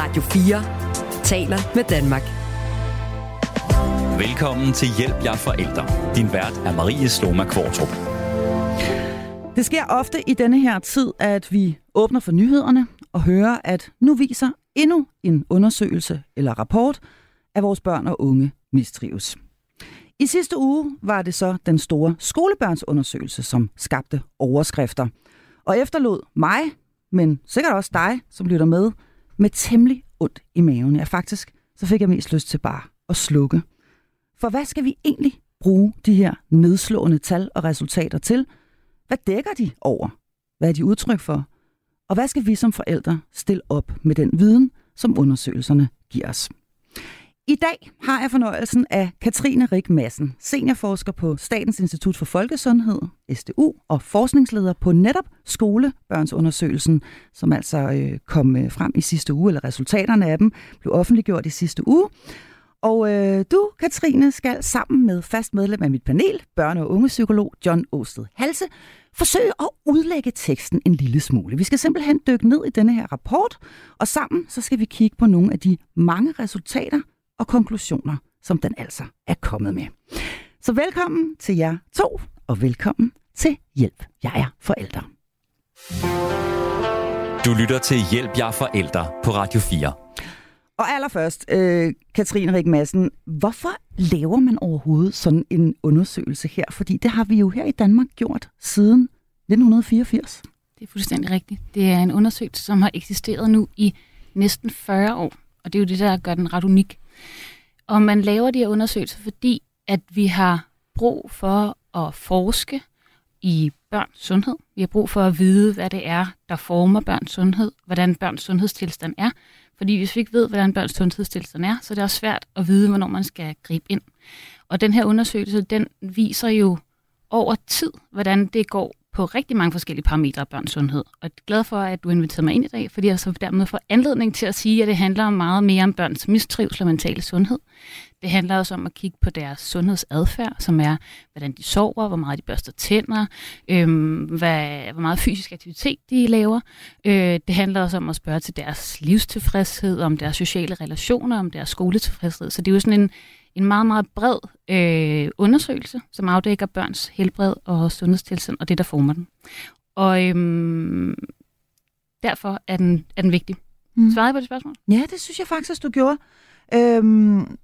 Radio 4 taler med Danmark. Velkommen til Hjælp jer forældre. Din vært er Marie Sloma Kvartrup. Det sker ofte i denne her tid, at vi åbner for nyhederne og hører, at nu viser endnu en undersøgelse eller rapport, at vores børn og unge mistrives. I sidste uge var det så den store skolebørnsundersøgelse, som skabte overskrifter. Og efterlod mig, men sikkert også dig, som lytter med, med temmelig ondt i maven. Ja, faktisk, så fik jeg mest lyst til bare at slukke. For hvad skal vi egentlig bruge de her nedslående tal og resultater til? Hvad dækker de over? Hvad er de udtryk for? Og hvad skal vi som forældre stille op med den viden, som undersøgelserne giver os? I dag har jeg fornøjelsen af Katrine Rik Madsen, seniorforsker på Statens Institut for Folkesundhed, SDU, og forskningsleder på netop skolebørnsundersøgelsen, som altså øh, kom øh, frem i sidste uge, eller resultaterne af dem blev offentliggjort i sidste uge. Og øh, du, Katrine, skal sammen med fast medlem af mit panel, børne- og ungepsykolog John Åsted Halse, forsøge at udlægge teksten en lille smule. Vi skal simpelthen dykke ned i denne her rapport, og sammen så skal vi kigge på nogle af de mange resultater, og konklusioner, som den altså er kommet med. Så velkommen til jer to, og velkommen til Hjælp, jeg er forældre. Du lytter til Hjælp jer forældre på Radio 4. Og allerførst, øh, Katrine Rik Madsen, hvorfor laver man overhovedet sådan en undersøgelse her? Fordi det har vi jo her i Danmark gjort siden 1984. Det er fuldstændig rigtigt. Det er en undersøgelse, som har eksisteret nu i næsten 40 år. Og det er jo det, der gør den ret unik. Og man laver de her undersøgelser, fordi at vi har brug for at forske i børns sundhed. Vi har brug for at vide, hvad det er, der former børns sundhed, hvordan børns sundhedstilstand er. Fordi hvis vi ikke ved, hvordan børns sundhedstilstand er, så er det også svært at vide, hvornår man skal gribe ind. Og den her undersøgelse, den viser jo over tid, hvordan det går på rigtig mange forskellige parametre af børns sundhed. Og jeg er glad for, at du inviterede mig ind i dag, fordi jeg så dermed får anledning til at sige, at det handler meget mere om børns mistrivsel og mentale sundhed. Det handler også om at kigge på deres sundhedsadfærd, som er, hvordan de sover, hvor meget de børster tænder, øhm, hvad, hvor meget fysisk aktivitet de laver. Øh, det handler også om at spørge til deres livstilfredshed, om deres sociale relationer, om deres skoletilfredshed. Så det er jo sådan en, en meget, meget bred øh, undersøgelse, som afdækker børns helbred og sundhedstilstand og det, der former den. Og øhm, derfor er den, er den vigtig. Mm. Svarede jeg på det spørgsmål? Ja, det synes jeg faktisk, du gjorde. Øhm,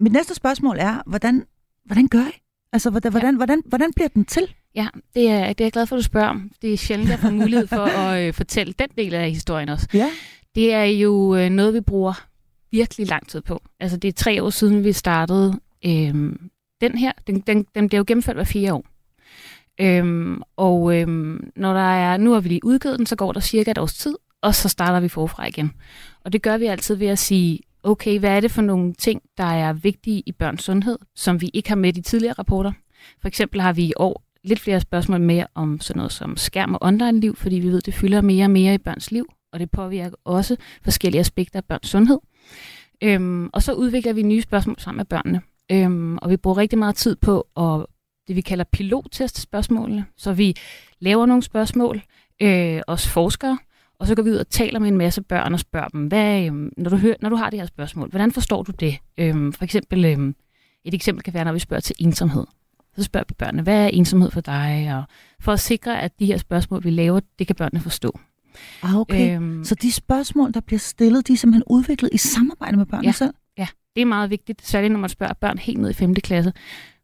mit næste spørgsmål er, hvordan, hvordan gør I? Altså, hvordan, ja. hvordan, hvordan, hvordan bliver den til? Ja, det er, det er jeg glad for, at du spørger om. Det er sjældent, jeg får mulighed for at øh, fortælle den del af historien også. Ja. Det er jo øh, noget, vi bruger virkelig lang tid på. Altså, det er tre år siden, vi startede øhm, den her. Den, den, den bliver jo gennemført hver fire år. Øhm, og øhm, når der er, nu har vi lige udgivet den, så går der cirka et års tid, og så starter vi forfra igen. Og det gør vi altid ved at sige, okay, hvad er det for nogle ting, der er vigtige i børns sundhed, som vi ikke har med i de tidligere rapporter? For eksempel har vi i år lidt flere spørgsmål med om sådan noget som skærm og online-liv, fordi vi ved, det fylder mere og mere i børns liv, og det påvirker også forskellige aspekter af børns sundhed. Øhm, og så udvikler vi nye spørgsmål sammen med børnene. Øhm, og vi bruger rigtig meget tid på at, det, vi kalder pilottestspørgsmålene. Så vi laver nogle spørgsmål, øh, os forskere, og så går vi ud og taler med en masse børn og spørger dem, hvad, øh, når, du hører, når du har det her spørgsmål, hvordan forstår du det? Øhm, for eksempel, øh, et eksempel kan være, når vi spørger til ensomhed. Så spørger vi børnene, hvad er ensomhed for dig? Og for at sikre, at de her spørgsmål, vi laver, det kan børnene forstå. Ah, okay. Øhm, så de spørgsmål, der bliver stillet, de er simpelthen udviklet i samarbejde med børnene ja, selv? Ja, det er meget vigtigt, særligt når man spørger børn helt ned i 5. klasse.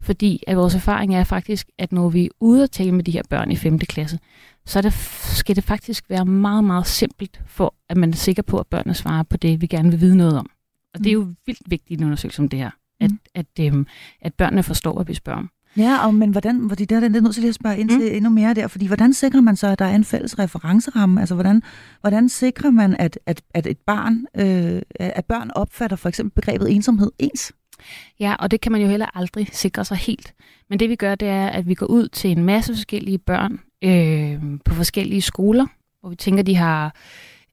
Fordi at vores erfaring er faktisk, at når vi er ude og tale med de her børn i 5. klasse, så det, skal det faktisk være meget, meget simpelt, for at man er sikker på, at børnene svarer på det, vi gerne vil vide noget om. Og det er jo vildt vigtigt i en undersøgelse som det her, at, mm. at, øhm, at børnene forstår, hvad vi spørger om. Ja, og, men hvordan, fordi der er den nødt til at spørge ind til mm. endnu mere der, fordi hvordan sikrer man så, at der er en fælles referenceramme? Altså, hvordan, hvordan sikrer man, at, at, at et barn, øh, at børn opfatter for eksempel begrebet ensomhed ens? Ja, og det kan man jo heller aldrig sikre sig helt. Men det vi gør, det er, at vi går ud til en masse forskellige børn øh, på forskellige skoler, hvor vi tænker, de har,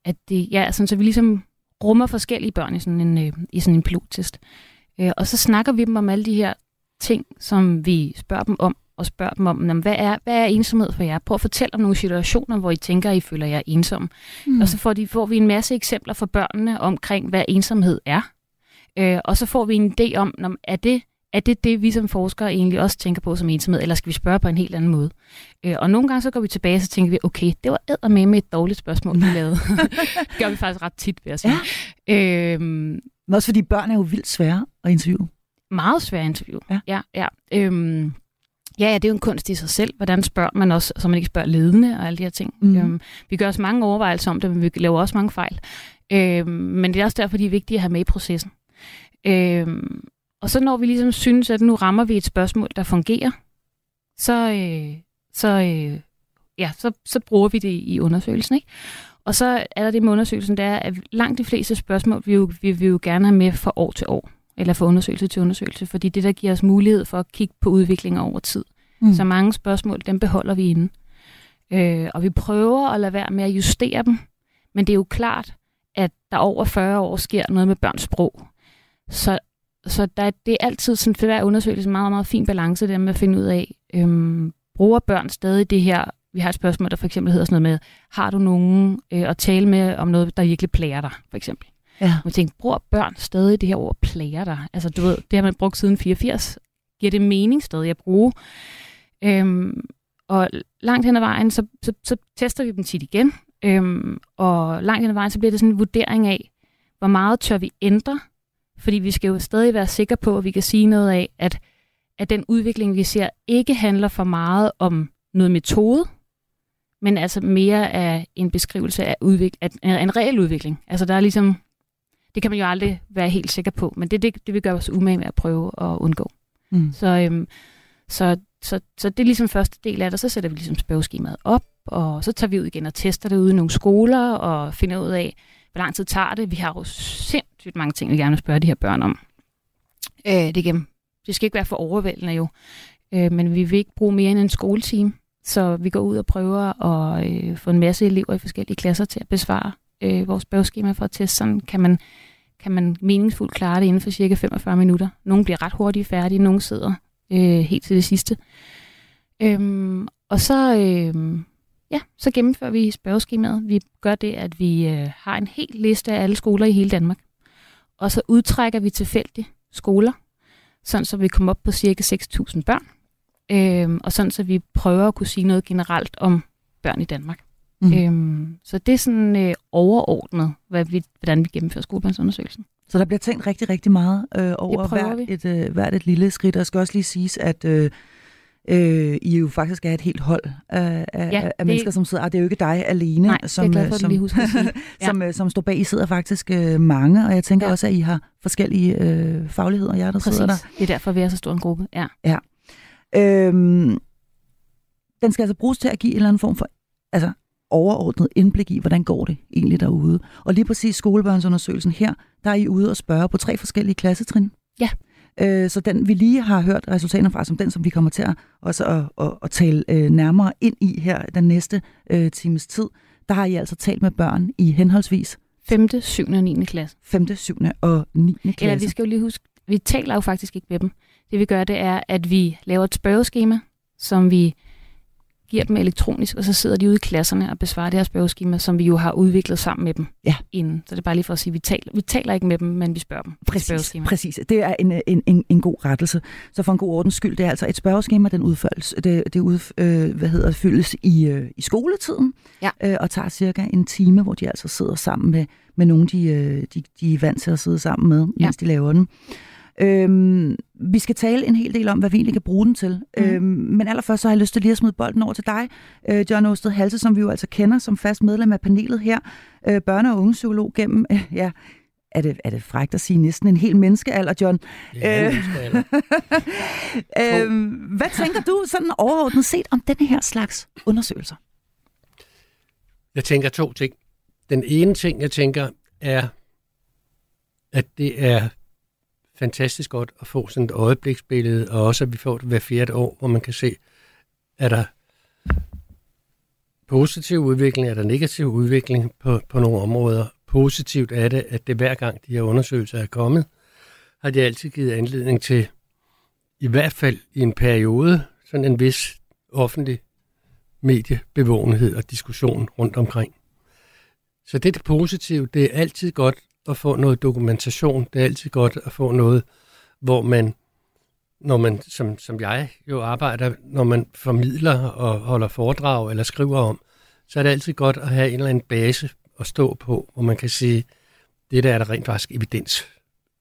at det, ja, sådan, så vi ligesom rummer forskellige børn i sådan en, øh, i sådan en pilottest. Øh, og så snakker vi dem om alle de her ting, som vi spørger dem om. og spørger dem om, jamen, hvad, er, hvad er ensomhed for jer? Prøv at fortælle om nogle situationer, hvor I tænker, at I føler jer ensom. Mm. Og så får, de, får vi en masse eksempler for børnene omkring, hvad ensomhed er. Øh, og så får vi en idé om, om er det er det det, vi som forskere egentlig også tænker på som ensomhed, eller skal vi spørge på en helt anden måde? Øh, og nogle gange så går vi tilbage, og så tænker vi, okay, det var med med et dårligt spørgsmål, vi lavede. det gør vi faktisk ret tit, vil jeg sige. Ja. Øh, Men også fordi børn er jo vildt svære at interviewe. Meget svære at interviewe, ja. ja, ja. Øhm, Ja, ja, det er jo en kunst i sig selv. Hvordan spørger man også, så man ikke spørger ledende og alle de her ting. Mm. Øhm, vi gør os mange overvejelser om det, men vi laver også mange fejl. Øhm, men det er også derfor, de er vigtige at have med i processen. Øhm, og så når vi ligesom synes, at nu rammer vi et spørgsmål, der fungerer, så, øh, så, øh, ja, så, så bruger vi det i undersøgelsen. Ikke? Og så er der det med undersøgelsen, det er, at langt de fleste spørgsmål, vi jo, vi vil jo gerne have med fra år til år, eller fra undersøgelse til undersøgelse, fordi det der giver os mulighed for at kigge på udviklingen over tid. Mm. Så mange spørgsmål, dem beholder vi inde. Øh, og vi prøver at lade være med at justere dem, men det er jo klart, at der over 40 år sker noget med børns sprog. Så så der, det er altid sådan for hver undersøgelse en meget, meget fin balance der med at finde ud af, øhm, bruger børn stadig det her, vi har et spørgsmål, der for eksempel hedder sådan noget med, har du nogen øh, at tale med om noget, der virkelig plager dig, for eksempel. Ja. Og jeg tænker, bruger børn stadig det her ord plager dig? Altså du ved, det har man brugt siden 84. Giver det mening stadig at bruge? Øhm, og langt hen ad vejen, så, så, så tester vi dem tit igen. Øhm, og langt hen ad vejen, så bliver det sådan en vurdering af, hvor meget tør vi ændre fordi vi skal jo stadig være sikre på, at vi kan sige noget af, at, at den udvikling, vi ser, ikke handler for meget om noget metode, men altså mere af en beskrivelse af, udvik- af en reel udvikling. Altså der er ligesom, det kan man jo aldrig være helt sikker på, men det, det, det vil gøre os umage med at prøve at undgå. Mm. Så, øhm, så, så, så det er ligesom første del af det, så sætter vi ligesom spørgeskemaet op, og så tager vi ud igen og tester det ude i nogle skoler, og finder ud af, hvor lang tid tager det. Vi har jo sindssygt mange ting, vi gerne vil spørge de her børn om. Øh, det, igen, det skal ikke være for overvældende jo, øh, men vi vil ikke bruge mere end en skoletime. Så vi går ud og prøver at øh, få en masse elever i forskellige klasser til at besvare øh, vores spørgeskema for at teste. Sådan kan man, kan man meningsfuldt klare det inden for cirka 45 minutter. Nogle bliver ret hurtigt færdige, nogle sidder øh, helt til det sidste. Øhm, og så, øh, Ja, så gennemfører vi spørgeskemaet. Vi gør det, at vi øh, har en hel liste af alle skoler i hele Danmark. Og så udtrækker vi tilfældigt skoler, sådan så vi kommer op på cirka 6.000 børn. Øh, og sådan så vi prøver at kunne sige noget generelt om børn i Danmark. Mm. Øhm, så det er sådan øh, overordnet, hvad vi, hvordan vi gennemfører skolebarnsundersøgelsen. Så der bliver tænkt rigtig, rigtig meget øh, over hvert et, øh, hvert et lille skridt. Og jeg skal også lige siges, at øh, øh, I jo faktisk er et helt hold af, af, ja, af det... mennesker, som sidder. Og det er jo ikke dig alene, Nej, som, glad for, som, ja. som, øh, som står bag. I sidder faktisk øh, mange, og jeg tænker ja. også, at I har forskellige øh, fagligheder, jer der Præcis. sidder der. det er derfor, vi er så stor en gruppe. Ja. ja. Øhm, den skal altså bruges til at give en eller anden form for altså, overordnet indblik i, hvordan går det egentlig derude. Og lige præcis skolebørnsundersøgelsen her, der er I ude og spørge på tre forskellige klassetrin. Ja. Øh, så den, vi lige har hørt resultaterne fra, som den, som vi kommer til at, også at, at, at tale øh, nærmere ind i her den næste øh, times tid, der har I altså talt med børn i henholdsvis 5., 7. og 9. klasse. 5., 7. og 9. klasse. Eller vi skal jo lige huske, vi taler jo faktisk ikke med dem. Det vi gør, det er, at vi laver et spørgeskema, som vi giver dem elektronisk, og så sidder de ude i klasserne og besvarer det her spørgeskema, som vi jo har udviklet sammen med dem ja. inden. Så det er bare lige for at sige, at vi taler, vi taler ikke med dem, men vi spørger dem. Præcis, præcis. Det er en, en, en, en god rettelse. Så for en god ordens skyld, det er altså et spørgeskema, den udfølges, det, det ud, øh, hvad hedder, fyldes i, øh, i skoletiden, ja. øh, og tager cirka en time, hvor de altså sidder sammen med, med nogen, de, øh, de, de er vant til at sidde sammen med, mens ja. de laver den. Øhm, vi skal tale en hel del om, hvad vi egentlig kan bruge den til. Mm. Øhm, men allerførst så har jeg lyst til lige at smide bolden over til dig, øh, John Åsted Halse, som vi jo altså kender som fast medlem af panelet her. Øh, børne- og ungepsykolog gennem, øh, ja, er det, er det frægt at sige næsten en hel menneskealder, John? Ja, øh, øh, hvad tænker du sådan overordnet set om denne her slags undersøgelser? Jeg tænker to ting. Den ene ting, jeg tænker, er, at det er fantastisk godt at få sådan et øjebliksbillede, og også at vi får det hver fjerde år, hvor man kan se, er der positiv udvikling, er der negativ udvikling på, på nogle områder. Positivt er det, at det hver gang de her undersøgelser er kommet, har de altid givet anledning til, i hvert fald i en periode, sådan en vis offentlig mediebevågenhed og diskussion rundt omkring. Så det er det positive. Det er altid godt at få noget dokumentation. Det er altid godt at få noget, hvor man, når man, som, som jeg jo arbejder, når man formidler og holder foredrag eller skriver om, så er det altid godt at have en eller anden base at stå på, hvor man kan sige, det der er der rent faktisk evidens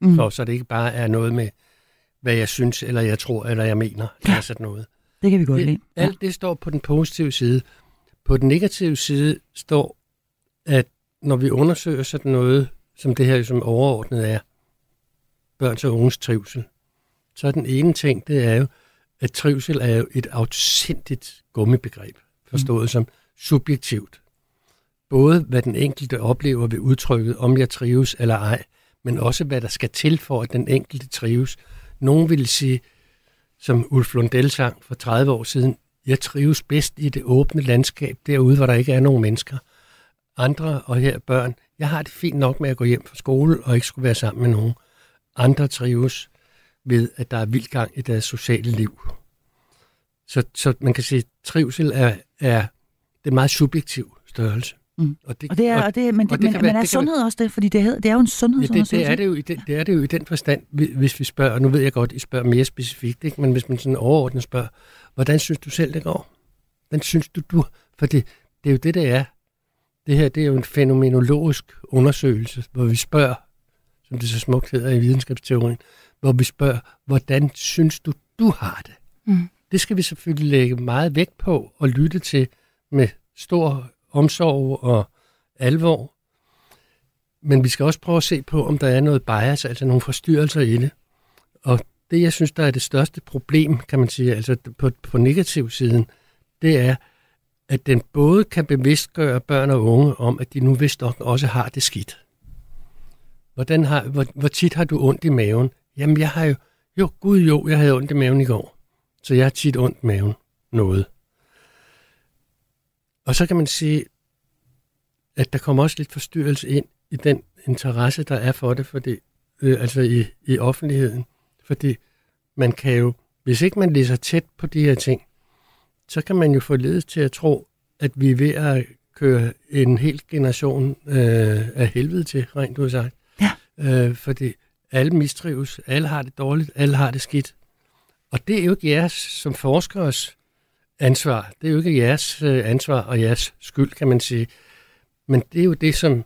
mm. for, så det ikke bare er noget med, hvad jeg synes, eller jeg tror, eller jeg mener, ja. eller sådan noget. Det kan vi godt lide. Ja. Alt det står på den positive side. På den negative side står, at når vi undersøger sådan noget, som det her som overordnet er, børns og unges trivsel, så er den ene ting, det er jo, at trivsel er jo et afsindigt gummibegreb, forstået mm. som subjektivt. Både hvad den enkelte oplever ved udtrykket, om jeg trives eller ej, men også hvad der skal til for, at den enkelte trives. Nogen vil sige, som Ulf Lundell sang for 30 år siden, jeg trives bedst i det åbne landskab, derude, hvor der ikke er nogen mennesker. Andre, og her børn, jeg har det fint nok med at gå hjem fra skole og ikke skulle være sammen med nogen. Andre trives ved, at der er vild gang i deres sociale liv. Så, så man kan sige, at trivsel er, er det er meget subjektiv størrelse. Mm. Og det, og det er, og det, men, det, det men, men er det sundhed også det? Fordi det, det er jo en sundhedsundersøgelse. Ja, det, det, er det, jo i den, det er det jo i den forstand, hvis vi spørger, og nu ved jeg godt, I spørger mere specifikt, ikke? men hvis man sådan overordnet spørger, hvordan synes du selv, det går? Hvordan synes du, du... For det, det er jo det, det er. Det her det er jo en fænomenologisk undersøgelse, hvor vi spørger, som det så smukt hedder i videnskabsteorien, hvor vi spørger, hvordan synes du, du har det? Mm. Det skal vi selvfølgelig lægge meget vægt på og lytte til med stor omsorg og alvor. Men vi skal også prøve at se på, om der er noget bias, altså nogle forstyrrelser i det. Og det, jeg synes, der er det største problem, kan man sige, altså på, på negativ siden, det er, at den både kan bevidstgøre børn og unge om, at de nu vist nok også har det skidt. Hvordan har, hvor, hvor tit har du ondt i maven? Jamen, jeg har jo, jo, gud jo, jeg havde ondt i maven i går. Så jeg har tit ondt i maven noget. Og så kan man sige, at der kommer også lidt forstyrrelse ind i den interesse, der er for det, fordi, øh, altså i, i offentligheden. Fordi man kan jo, hvis ikke man læser tæt på de her ting, så kan man jo få ledet til at tro, at vi er ved at køre en hel generation øh, af helvede til, rent ud sagt. Ja. Øh, fordi alle mistrives, alle har det dårligt, alle har det skidt. Og det er jo ikke jeres som forskers ansvar. Det er jo ikke jeres øh, ansvar og jeres skyld, kan man sige. Men det er jo det, som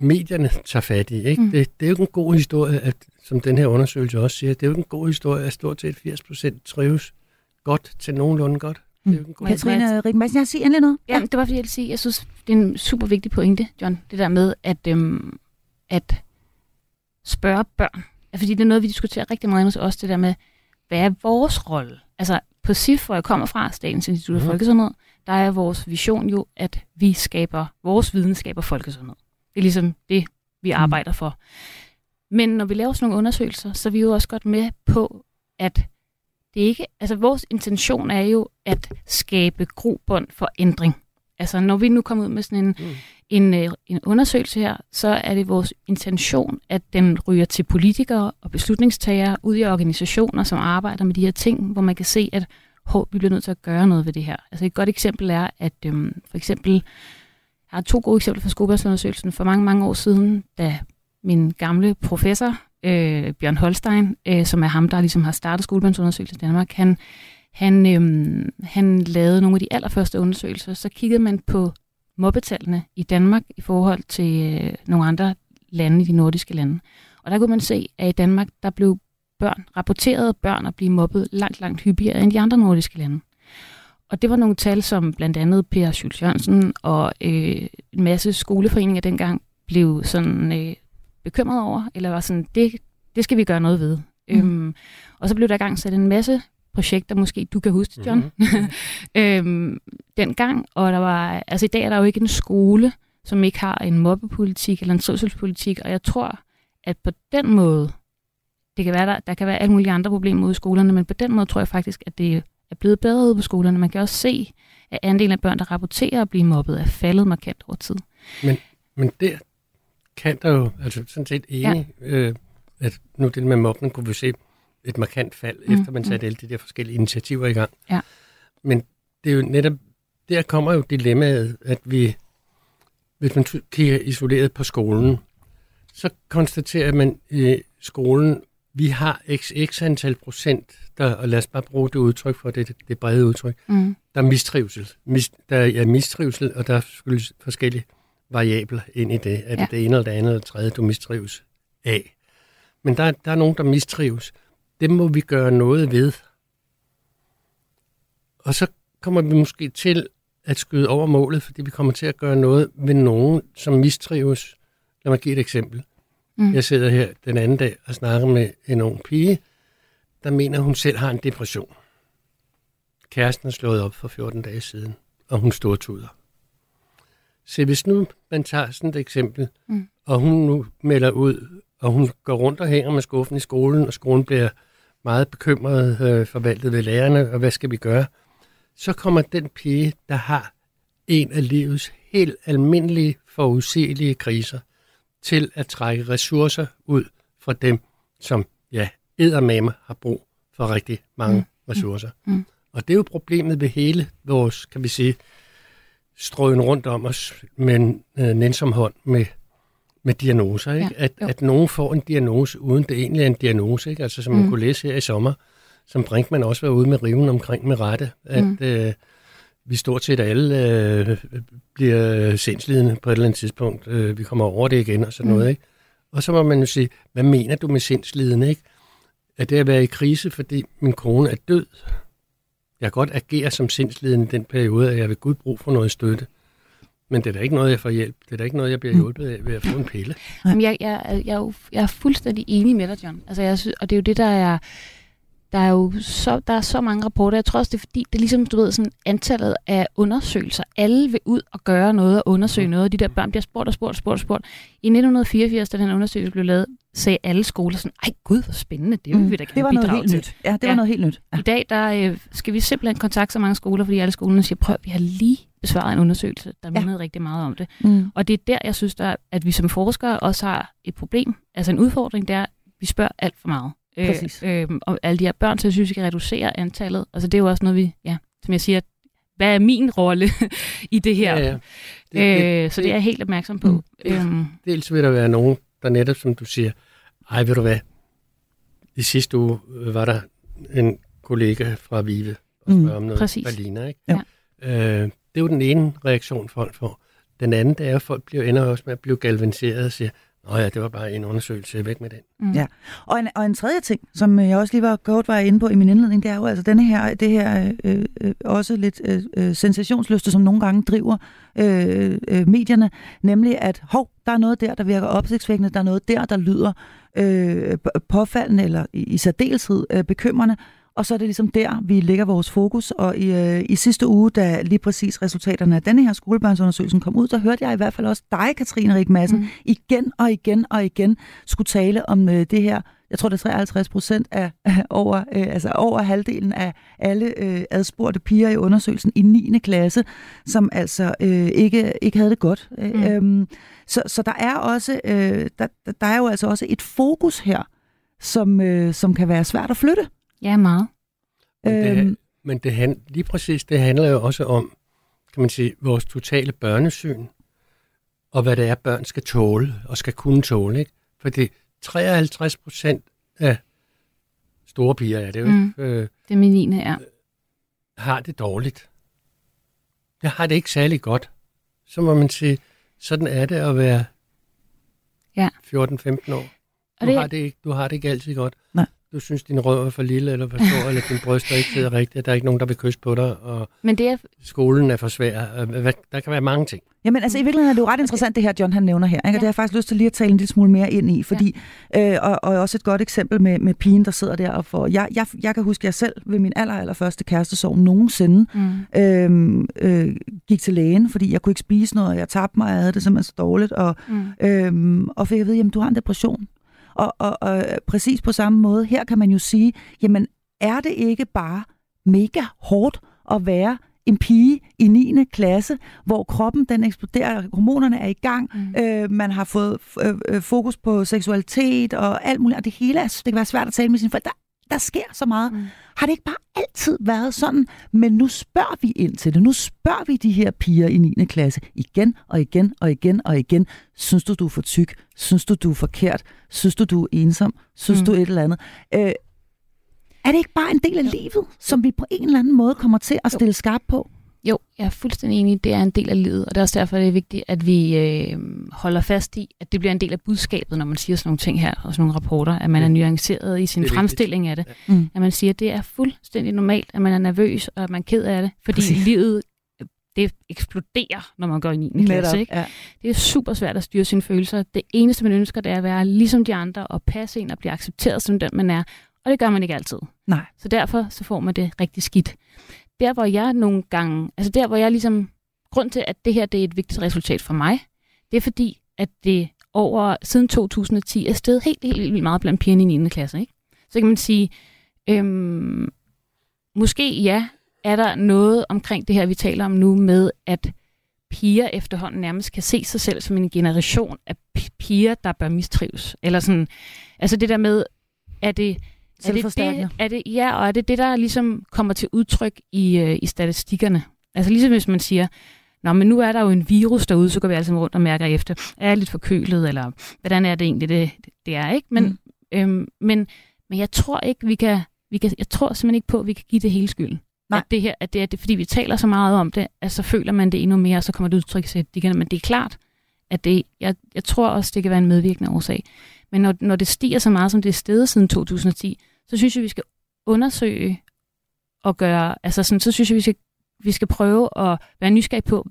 medierne tager fat i. Ikke? Mm. Det, det er jo ikke en god historie, at, som den her undersøgelse også siger, det er jo ikke en god historie, at stort set 80 procent trives godt til nogenlunde godt. Mm. Er Katrine Rik Madsen, jeg siger endelig noget. Ja, det var fordi, jeg ville sige, jeg synes, det er en super vigtig pointe, John, det der med, at, øhm, at spørge børn. Fordi det er noget, vi diskuterer rigtig meget hos os, det der med, hvad er vores rolle? Altså, på SIF, hvor jeg kommer fra, Statens Institut for mm. Folkesundhed, der er vores vision jo, at vi skaber, vores videnskab og folkesundhed. Det er ligesom det, vi mm. arbejder for. Men når vi laver sådan nogle undersøgelser, så er vi jo også godt med på, at det ikke, altså vores intention er jo at skabe grobund for ændring. Altså når vi nu kommer ud med sådan en, mm. en, øh, en undersøgelse her, så er det vores intention, at den ryger til politikere og beslutningstagere ud i organisationer, som arbejder med de her ting, hvor man kan se, at hov, vi bliver nødt til at gøre noget ved det her. Altså et godt eksempel er, at øhm, for eksempel, jeg har to gode eksempler fra skolebasundersøgelsen for mange, mange år siden, da min gamle professor, øh, Bjørn Holstein, øh, som er ham, der ligesom har startet skolebørnsundersøgelsen i Danmark, han, han, øh, han lavede nogle af de allerførste undersøgelser, så kiggede man på mobbetallene i Danmark i forhold til øh, nogle andre lande i de nordiske lande. Og der kunne man se, at i Danmark, der blev børn, rapporterede børn at blive mobbet langt, langt hyppigere end de andre nordiske lande. Og det var nogle tal, som blandt andet Per Schultz Jørgensen og øh, en masse skoleforeninger dengang blev sådan øh, bekymret over, eller var sådan, det, det skal vi gøre noget ved. Mm. Øhm, og så blev der i gang sat en masse projekter, måske du kan huske John, mm-hmm. øhm, dengang. Og der var, altså i dag er der jo ikke en skole, som ikke har en mobbepolitik eller en trivselspolitik, og jeg tror, at på den måde, det kan være, der, der kan være alle mulige andre problemer ude i skolerne, men på den måde tror jeg faktisk, at det er blevet bedre ude på skolerne. Man kan også se, at andelen af børn, der rapporterer at blive mobbet, er faldet markant over tid. Men, men der kan der jo, altså sådan set enig, ja. øh, at nu det med mobben kunne vi se, et markant fald, Mm, mm, efter man satte alle de der forskellige initiativer i gang. Ja. Men det er jo netop, der kommer jo dilemmaet, at vi, hvis man kigger isoleret på skolen, så konstaterer man i skolen, vi har x, x antal procent, der, og lad os bare bruge det udtryk for det, det, brede udtryk, Mm. der er mistrivsel. Mis, der er mistrivsel, og der er forskellige variabler ind i det. Er det Ja. det ene eller det andet eller det tredje, du mistrives af? Men der, der er nogen, der mistrives. Dem må vi gøre noget ved. Og så kommer vi måske til at skyde over målet, fordi vi kommer til at gøre noget ved nogen, som mistrives. Lad mig give et eksempel. Mm. Jeg sidder her den anden dag og snakker med en ung pige, der mener, hun selv har en depression. Kæresten er slået op for 14 dage siden, og hun stortuder. Så hvis nu man tager sådan et eksempel, Mm. og hun nu melder ud, og hun går rundt og hænger med skuffen i skolen, og skolen bliver meget bekymret, øh, forvaltet ved lærerne, og hvad skal vi gøre? Så kommer den pige, der har en af livets helt almindelige, forudsigelige kriser, til at trække ressourcer ud fra dem, som ja, eddermame har brug for rigtig mange mm. ressourcer. Mm. Og det er jo problemet ved hele vores, kan vi sige, strøen rundt om os med en øh, nænsom hånd med, med diagnoser. Ikke? Ja, at, jo. at nogen får en diagnose, uden det egentlig er en diagnose. Ikke? Altså som man Mm. kunne læse her i sommer, som Brinkmann også var ude med riven omkring med rette, at Mm. øh, vi stort set alle øh, bliver sindslidende på et eller andet tidspunkt. Øh, vi kommer over det igen og sådan Mm. noget. Ikke? Og så må man jo sige, hvad mener du med sindslidende? Ikke? Er det at være i krise, fordi min kone er død? Jeg kan godt agere som sindslidende i den periode, at jeg vil Gud brug for noget støtte. Men det er da ikke noget, jeg får hjælp. Det er da ikke noget, jeg bliver Mm. hjulpet af ved at få en pille. Jamen, jeg, jeg, er- jeg, er jo, jeg er fuldstændig enig med dig, John. Altså, jeg synes, og det er jo det, der er... Der er jo så, der er så mange rapporter. Jeg tror også, det er fordi, det er ligesom, du ved, sådan antallet af undersøgelser. Alle vil ud og gøre noget og undersøge noget. Og de der børn bliver spurgt og spurgt og spurgt og spurgt. I 1984, da den undersøgelse blev lavet, sagde alle skoler sådan, ej gud, hvor spændende, det vil vi da gerne Mm. det var noget helt til. nyt. Ja, det var Ja. noget helt nyt. Ja. I dag der, øh, skal vi simpelthen kontakte så mange skoler, fordi alle skolerne siger, prøv, vi har lige besvaret en undersøgelse, der Ja. mindede rigtig meget om det. Mm. Og det er der, jeg synes, der, at vi som forskere også har et problem. Altså en udfordring, er, at vi spørger alt for meget. Præcis. Øh, øh, og alle de her børn, så jeg synes, vi skal reducere antallet. Altså det er jo også noget, vi, ja, som jeg siger, hvad er min rolle i det her? Ja, ja. Det, Det, det, øh, så det er jeg helt opmærksom på. Mm. Øhm, dels vil der være nogen, der netop, som du siger, ej, ved du hvad, i sidste uge øh, var der en kollega fra Vive og Mm, spørger om noget præcis. Berliner, ikke? Jo. Øh, det er jo den ene reaktion, folk får. Den anden, det er, at folk bliver, ender også med at blive galvaniseret og siger, Nå ja, det var bare en undersøgelse, væk med den. mm. Ja. Og en, og en tredje ting, som jeg også lige var godt var inde på i min indledning, det er jo altså denne her, det her øh, øh, også lidt øh, øh, sensationsløste, som nogle gange driver øh, øh, medierne, nemlig at hov, der er noget der, der virker opsigtsvækkende, der er noget der, der lyder øh, påfaldende eller i, i særdeleshed øh, bekymrende, og så er det ligesom der, vi lægger vores fokus. Og i, øh, i sidste uge, da lige præcis resultaterne af denne her skolebørnsundersøgelsen kom ud, der hørte jeg i hvert fald også dig, Katrine Rik Madsen, Mm. igen og igen og igen skulle tale om øh, det her. Jeg tror, det er 53 procent af over, øh, altså over halvdelen af alle øh, adspurgte piger i undersøgelsen i 9. klasse, som altså øh, ikke, ikke havde det godt. Mm. Mm. Øhm, så, så der er også, øh, der, der- der er jo altså også et fokus her, som, øh, som kan være svært at flytte. Ja, meget. Men det, Øhm. men det han, lige præcis, det handler jo også om, kan man sige, vores totale børnesyn, og hvad det er, børn skal tåle, og skal kunne tåle. Ikke? Fordi 53 procent af store piger, er det jo, Mm. øh, Det er 9. er. har det dårligt. Jeg har det ikke særlig godt. Så må man sige, sådan er det at være Ja. 14-15 år. Du, det- har det ikke, du har det ikke altid godt. Nej. Du synes, din røv er for lille eller for stor, eller din bryster ikke sidder rigtigt, der er ikke nogen, der vil kysse på dig, og Men det er, skolen er for svær. Der kan være mange ting. Jamen altså i virkeligheden er det jo ret interessant, det her John han nævner her. Ikke? Og Ja. det har jeg faktisk lyst til lige at tale en lille smule mere ind i, fordi, øh, og, og også et godt eksempel med, med pigen, der sidder der og får... Jeg, jeg, jeg kan huske, at jeg selv ved min aller, aller første kærestesorg nogensinde mm, øh, øh, gik til lægen, fordi jeg kunne ikke spise noget, og jeg tabte mig, og jeg havde det simpelthen så dårligt, og, mm, øhm, og fik at vide, jamen du har en depression. Og, og, og præcis på samme måde, her kan man jo sige, jamen er det ikke bare mega hårdt at være en pige i 9. klasse, hvor kroppen den eksploderer, hormonerne er i gang, mm. øh, man har fået øh, øh, fokus på seksualitet og alt muligt, og det hele er, det kan være svært at tale med sine forældre. Der der sker så meget. Mm. Har det ikke bare altid været sådan? Men nu spørger vi ind til det. Nu spørger vi de her piger i 9. klasse igen og igen og igen og igen. Synes du, du er for tyk? Synes du, du er forkert? Synes du, du er ensom? Synes mm. du et eller andet? Øh, er det ikke bare en del af livet, som vi på en eller anden måde kommer til at stille skarp på? Jo, jeg er fuldstændig enig. Det er en del af livet, og det er også derfor, det er vigtigt, at vi øh, holder fast i, at det bliver en del af budskabet, når man siger sådan nogle ting her, og sådan nogle rapporter, at man er nuanceret i sin fremstilling vigtigt. af det. Ja. Mm. At man siger, at det er fuldstændig normalt, at man er nervøs, og at man er ked af det, fordi Præcis. livet det eksploderer, når man går i 9. klasse. Ikke? Ja. Det er super svært at styre sine følelser. Det eneste, man ønsker, det er at være ligesom de andre, og passe ind og blive accepteret som den, man er. Og det gør man ikke altid. Nej. Så derfor så får man det rigtig skidt der hvor jeg nogle gange, altså der hvor jeg ligesom, grund til at det her det er et vigtigt resultat for mig, det er fordi, at det over siden 2010 er steget helt, helt, helt meget blandt pigerne i 9. klasse. Ikke? Så kan man sige, øhm, måske ja, er der noget omkring det her, vi taler om nu, med at piger efterhånden nærmest kan se sig selv som en generation af piger, der bør mistrives. Eller sådan, altså det der med, er det, er det, det, er det, ja, og er det det, der ligesom kommer til udtryk i, øh, i statistikkerne? Altså ligesom hvis man siger, Nå, men nu er der jo en virus derude, så går vi altså rundt og mærker efter, er jeg lidt forkølet, eller hvordan er det egentlig, det, det er, ikke? Men, mm. øhm, men, men jeg tror ikke, vi kan, vi kan, jeg tror simpelthen ikke på, at vi kan give det hele skylden. Nej. At det her, at det er det, fordi vi taler så meget om det, at så føler man det endnu mere, og så kommer det udtryk til de men det er klart, at det, jeg, jeg tror også, det kan være en medvirkende årsag. Men når, når det stiger så meget, som det er stedet siden 2010, så synes jeg, vi skal undersøge og gøre, altså sådan, så synes jeg, vi skal, vi skal prøve at være nysgerrige på,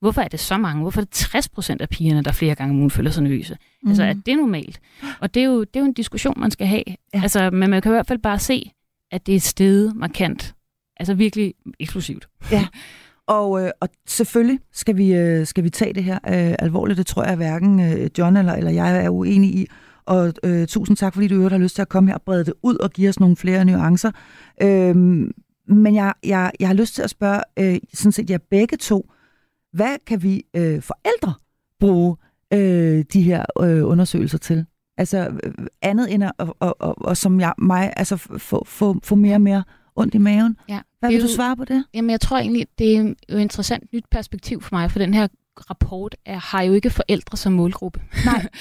hvorfor er det så mange? Hvorfor er det 60 procent af pigerne, der flere gange om ugen føler sig nervøse? Mm. Altså, er det normalt? Og det er, jo, det er jo en diskussion, man skal have. Ja. Altså, men man kan i hvert fald bare se, at det er et sted markant. Altså virkelig eksplosivt. Ja. Og, øh, og selvfølgelig skal vi, øh, skal vi tage det her øh, alvorligt. Det tror jeg hverken øh, John eller, eller jeg er uenig i. Og øh, tusind tak, fordi du øvrigt har lyst til at komme her og brede det ud og give os nogle flere nuancer. Øh, men jeg, jeg, jeg har lyst til at spørge øh, sådan set jer begge to, hvad kan vi øh, forældre bruge øh, de her øh, undersøgelser til? Altså øh, andet end at, og, og, og, og som jeg, mig, altså få, få, få mere og mere ondt i maven. Ja. Hvad vil du svare på det? Jamen, jeg tror egentlig, det er jo et interessant nyt perspektiv for mig, for den her rapport er, har jo ikke forældre som målgruppe. Nej.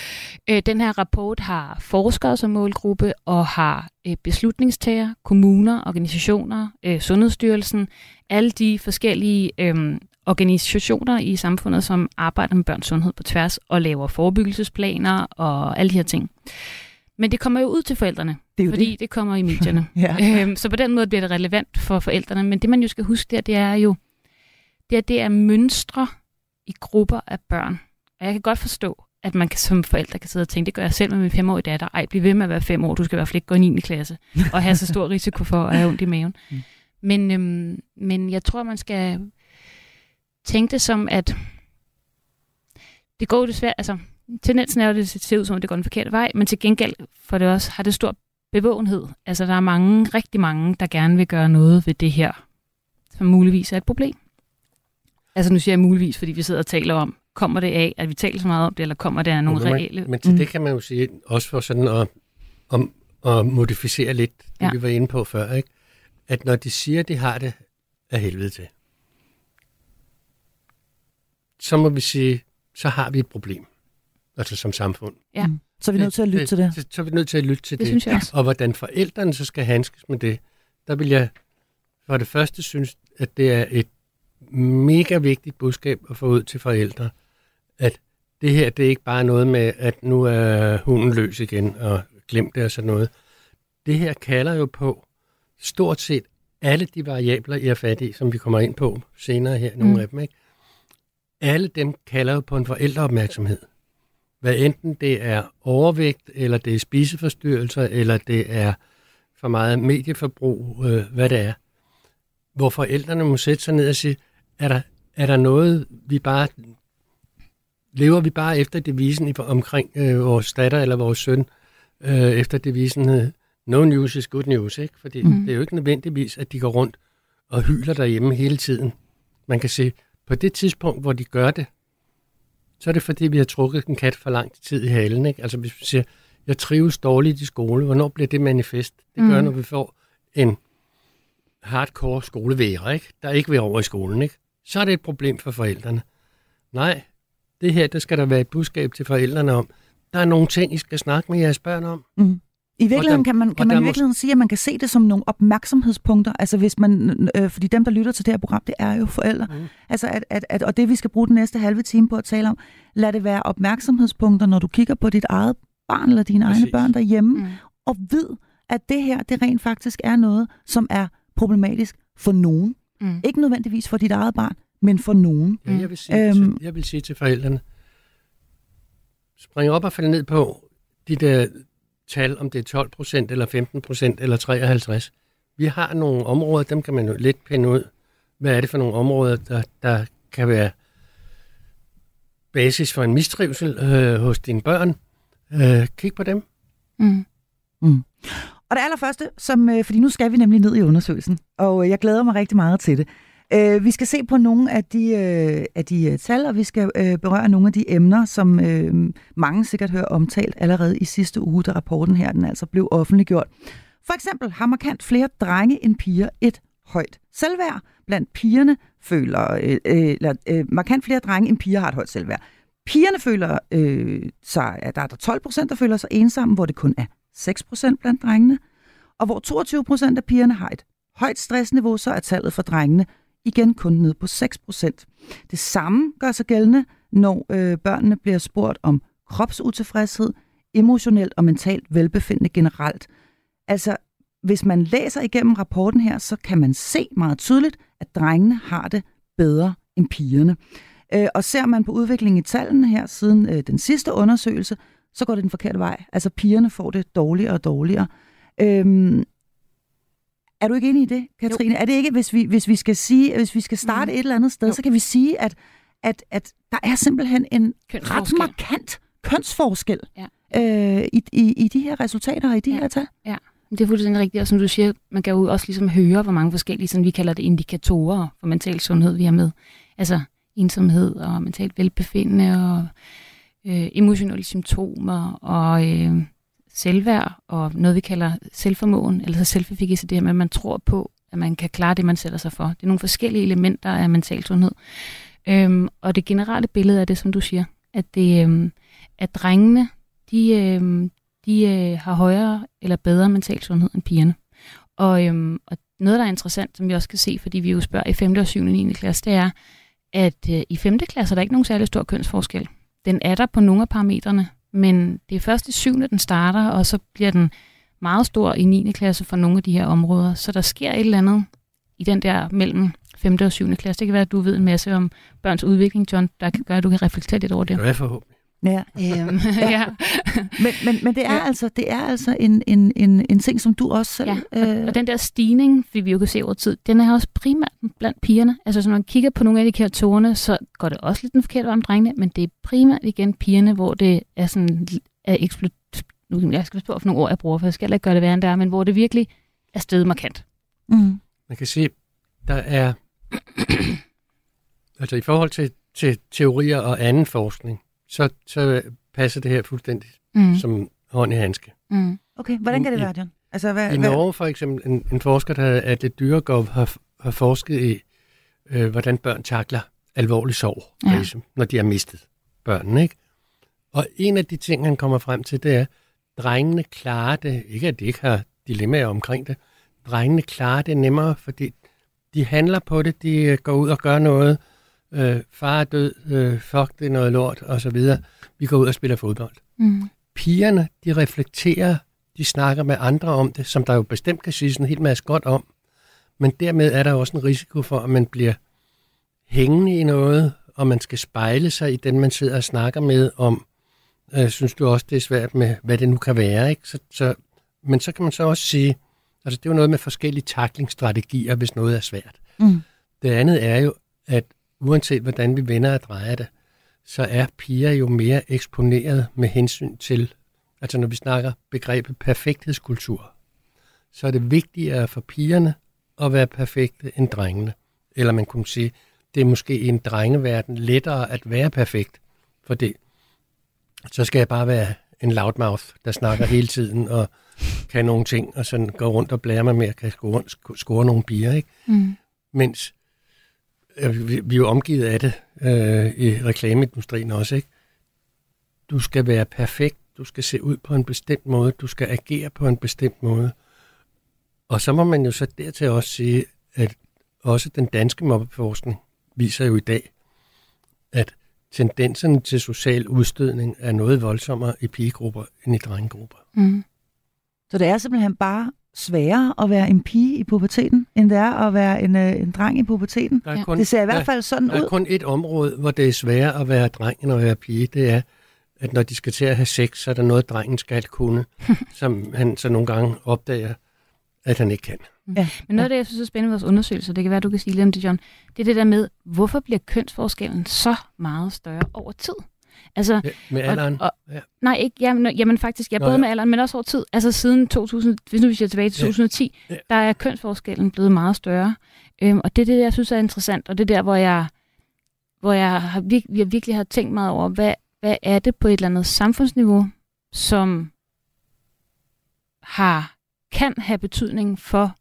Øh, den her rapport har forskere som målgruppe og har øh, beslutningstager, kommuner, organisationer, øh, Sundhedsstyrelsen, alle de forskellige øh, organisationer i samfundet, som arbejder med børns sundhed på tværs og laver forebyggelsesplaner og alle de her ting. Men det kommer jo ud til forældrene, det fordi det. det kommer i medierne. ja. øhm, så på den måde bliver det relevant for forældrene. Men det man jo skal huske der, det er jo, det er, det er mønstre i grupper af børn. Og jeg kan godt forstå, at man kan, som forældre kan sidde og tænke, det gør jeg selv med min femårige datter. Ej, bliv ved med at være fem år, du skal i hvert fald ikke gå i 9. klasse, og have så stor risiko for at have ondt i maven. Mm. Men, øhm, men jeg tror, man skal tænke det som, at det går desværre, altså tendensen er jo, at det ser ud som, at det går den forkerte vej, men til gengæld for det også har det stor bevågenhed. Altså der er mange, rigtig mange, der gerne vil gøre noget ved det her, som muligvis er et problem. Altså nu siger jeg muligvis, fordi vi sidder og taler om, kommer det af, at vi taler så meget om det, eller kommer det af nogle man, reelle... Men til mm. det kan man jo sige, også for sådan at, om, at modificere lidt, det ja. vi var inde på før, ikke? at når de siger, at de har det af helvede til, så må vi sige, så har vi et problem, altså som samfund. Ja. Mm. Så er vi nødt til at lytte det, til det. Så, så er vi nødt til at lytte til det. det. Synes jeg også. Og hvordan forældrene så skal handskes med det, der vil jeg for det første synes, at det er et mega vigtigt budskab at få ud til forældre, at det her, det er ikke bare noget med, at nu er hunden løs igen, og glem det og sådan noget. Det her kalder jo på stort set alle de variabler, I er fat i, som vi kommer ind på senere her, nogle mm. af dem, ikke? Alle dem kalder jo på en forældreopmærksomhed. Hvad enten det er overvægt, eller det er spiseforstyrrelser, eller det er for meget medieforbrug, øh, hvad det er. Hvor forældrene må sætte sig ned og sige, er der, er der noget, vi bare... Lever vi bare efter devisen omkring øh, vores datter eller vores søn, øh, efter devisen øh, no news is good news, ikke? Fordi mm. det er jo ikke nødvendigvis, at de går rundt og hyler derhjemme hele tiden. Man kan se, på det tidspunkt, hvor de gør det, så er det fordi, vi har trukket en kat for lang tid i halen. Ikke? Altså hvis vi siger, jeg trives dårligt i skole. Hvornår bliver det manifest? Det gør, Mm. når vi får en hardcore skoleværer, ikke? der ikke vil over i skolen. Ikke? Så er det et problem for forældrene. Nej, det her, der skal der være et budskab til forældrene om. Der er nogle ting, I skal snakke med jeres børn om. Mm. I virkeligheden kan man, kan man i virkeligheden sige, at man kan se det som nogle opmærksomhedspunkter. Altså hvis man, øh, fordi dem, der lytter til det her program, det er jo forældre. Mm. Altså at, at, at, og det, vi skal bruge den næste halve time på at tale om, lad det være opmærksomhedspunkter, når du kigger på dit eget barn eller dine egne Præcis. børn derhjemme, Mm. og ved, at det her, det rent faktisk er noget, som er problematisk for nogen. Mm. Ikke nødvendigvis for dit eget barn, men for nogen. Ja, jeg, vil sige, Øhm. øhm, jeg vil sige til forældrene, spring op og fald ned på de der tal, om det er 12 procent, eller 15 procent, eller 53. Vi har nogle områder, dem kan man jo lidt pinde ud. Hvad er det for nogle områder, der, der kan være basis for en mistrivsel øh, hos dine børn? Øh, kig på dem. Mm. Og det allerførste, som, øh, fordi nu skal vi nemlig ned i undersøgelsen, og øh, jeg glæder mig rigtig meget til det. Øh, vi skal se på nogle af de, øh, af de øh, tal, og vi skal øh, berøre nogle af de emner, som øh, mange sikkert hører omtalt allerede i sidste uge, da rapporten her den altså blev offentliggjort. For eksempel har markant flere drenge end piger et højt selvværd. Blandt pigerne føler, øh, øh eller, øh, markant flere drenge end piger har et højt selvværd. Pigerne føler øh, sig, at der er der 12 procent, der føler sig ensomme, hvor det kun er 6 procent blandt drengene. Og hvor 22 procent af pigerne har et højt stressniveau, så er tallet for drengene igen kun ned på 6%. Det samme gør sig gældende, når øh, børnene bliver spurgt om kropsutilfredshed, emotionelt og mentalt velbefindende generelt. Altså, hvis man læser igennem rapporten her, så kan man se meget tydeligt, at drengene har det bedre end pigerne. Øh, og ser man på udviklingen i tallene her siden øh, den sidste undersøgelse, så går det den forkerte vej. Altså pigerne får det dårligere og dårligere. Øhm, er du ikke enig i det, Katrine? Jo. Er det ikke, hvis vi, hvis vi skal sige, hvis vi skal starte Mhm. et eller andet sted, Jo. så kan vi sige, at, at, at der er simpelthen en ret markant kønsforskel Ja. øh, i, i, i de her resultater og i de Ja. her tal. Det er fuldstændig rigtigt, og som du siger, man kan jo også ligesom høre, hvor mange forskellige, sådan vi kalder det, indikatorer for mental sundhed, vi har med. Altså ensomhed og mentalt velbefindende og øh, emotionelle symptomer og øh, selvværd og noget, vi kalder selvformåen, eller så selvefficacy, det her med, at man tror på, at man kan klare det, man sætter sig for. Det er nogle forskellige elementer af mental sundhed. Øhm, og det generelle billede er det, som du siger, at, det, øhm, at drengene, de, øhm, de øh, har højere eller bedre mental sundhed end pigerne. Og, øhm, og noget, der er interessant, som vi også kan se, fordi vi jo spørger i 5. og 7. og 9. klasse, det er, at øh, i 5. klasse er der ikke nogen særlig stor kønsforskel. Den er der på nogle af parametrene, men det er først i 7. den starter, og så bliver den meget stor i 9. klasse for nogle af de her områder. Så der sker et eller andet i den der mellem 5. og 7. klasse. Det kan være, at du ved en masse om børns udvikling, John, der kan gøre, at du kan reflektere lidt over det. Ja, forhåbentlig. Ja. Øhm, ja. Men, men, men det er Ja. altså, det er altså en, en, en, en ting, som du også selv... øh, Og den der stigning, fordi vi jo kan se over tid, den er også primært blandt pigerne. Altså, så når man kigger på nogle af indikatorerne, så går det også lidt den forkerte vej om drengene, men det er primært igen pigerne, hvor det er sådan er eksplod... Nu jeg skal på for nogle ord, jeg bruger, for jeg skal heller ikke gøre det værre end det er, men hvor det virkelig er stedet markant. mm, Man kan sige, der er, altså i forhold til, til teorier og anden forskning, så, så passer det her fuldstændig Mm. som hånd i handske. Mm. okay, hvordan kan det være, John? Altså, hvad, I hvad, Norge for eksempel, en, en forsker, der hedder Atle Dyregov, har, har forsket i, øh, hvordan børn takler alvorlig sorg, Ja. ligesom, når de har mistet børnene. Ikke? Og en af de ting, han kommer frem til, det er, drengene klarer det, ikke at de ikke har dilemmaer omkring det, drengene klarer det nemmere, fordi de handler på det, de går ud og gør noget, øh, far er død, øh, fuck det er noget lort, og så videre. Vi går ud og spiller fodbold Mm. pigerne, de reflekterer, de snakker med andre om det, som der jo bestemt kan sige en helt masse godt om. Men dermed er der også en risiko for, at man bliver hængende i noget, og man skal spejle sig i den, man sidder og snakker med om. Øh, synes du også, det er svært med, hvad det nu kan være? Ikke? Så, så, men så kan man så også sige, altså det er jo noget med forskellige taklingsstrategier, hvis noget er svært. Mm. Det andet er jo, at uanset hvordan vi vender og drejer det, så er piger jo mere eksponeret med hensyn til, altså når vi snakker begrebet perfekthedskultur, så er det vigtigere for pigerne at være perfekte end drengene. Eller man kunne sige, det er måske i en drengeverden lettere at være perfekt, for det. Så skal jeg bare være en loudmouth, der snakker hele tiden og kan nogle ting, og sådan går rundt og blærer mig med at kan score, score nogle bier, ikke? Mm. Mens vi, vi er jo omgivet af det øh, i reklameindustrien også, ikke? Du skal være perfekt, du skal se ud på en bestemt måde, du skal agere på en bestemt måde. Og så må man jo så dertil også sige, at også den danske mobbeforskning viser jo i dag, at tendenserne til social udstødning er noget voldsommere i pigegrupper end i drengegrupper. Mm. Så det er simpelthen bare sværere at være en pige i puberteten, end det er at være en, øh, en dreng i puberteten. Der er kun, Det ser i hvert der- fald sådan Der er ud. kun et område, hvor det er sværere at være dreng end at være pige. Det er, at når de skal til at have sex, så er der noget, drengen skal kunne, som han så nogle gange opdager, at han ikke kan. Ja. Men noget af det, jeg synes er spændende ved vores undersøgelser, det kan være, du kan sige lidt om det, John, det er det der med, hvorfor bliver kønsforskellen så meget større over tid? Altså, Ja, med alderen. Og, og, Ja. Nej, ikke, jamen, jamen faktisk, ja, Nå, både ja. med alderen, men også over tid. Altså siden 2000, hvis nu vi ser tilbage til Ja. 2010, Ja. der er kønsforskellen blevet meget større. Øhm, og det er det, jeg synes er interessant, og det er der, hvor jeg, hvor jeg, har, jeg virkelig har tænkt meget over, hvad, hvad er det på et eller andet samfundsniveau, som har, kan have betydning for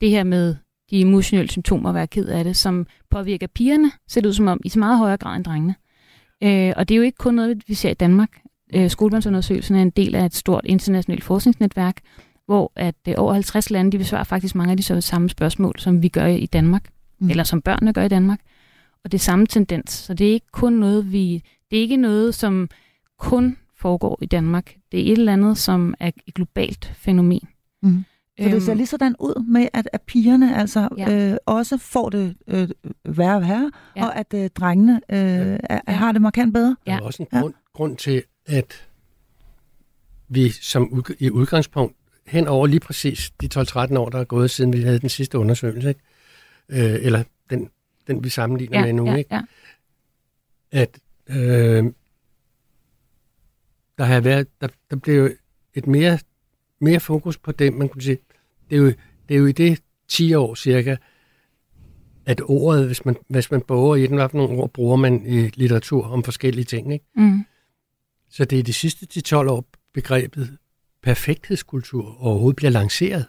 det her med de emotionelle symptomer, at være ked af det, som påvirker pigerne, ser det ud som om, i så meget højere grad end drengene. Øh, og det er jo ikke kun noget, vi ser i Danmark. Øh, Skolebørnsundersøgelsen er en del af et stort internationalt forskningsnetværk, hvor at øh, over 50 lande, de besvarer faktisk mange af de så samme spørgsmål, som vi gør i Danmark, Mm. mm. eller som børnene gør i Danmark. Og det er samme tendens. Så det er ikke kun noget, vi, det er ikke noget, som kun foregår i Danmark. Det er et eller andet, som er et globalt fænomen. Mm. Så det ser Øhm, lige sådan ud med, at, at pigerne altså Ja. øh, også får det øh, værre og værre, ja. Ja. og at øh, drengene øh, er, Ja. har det markant bedre. Der er Ja. også en Ja. grund, grund til, at vi som udg- i udgangspunkt hen over lige præcis de 12-13 år, der er gået, siden vi havde den sidste undersøgelse, ikke? Øh, eller den, den vi sammenligner ja, med nu, ja, ikke? ja. at øh, der har været, der, der blev jo et mere, mere fokus på det, man kunne sige, det er jo, det er jo i det 10 år cirka, at ordet, hvis man, hvis man borer i den, hvad nogle ord bruger man i litteratur om forskellige ting, ikke? Mm. Så det er de sidste 10-12 år, begrebet perfekthedskultur overhovedet bliver lanceret.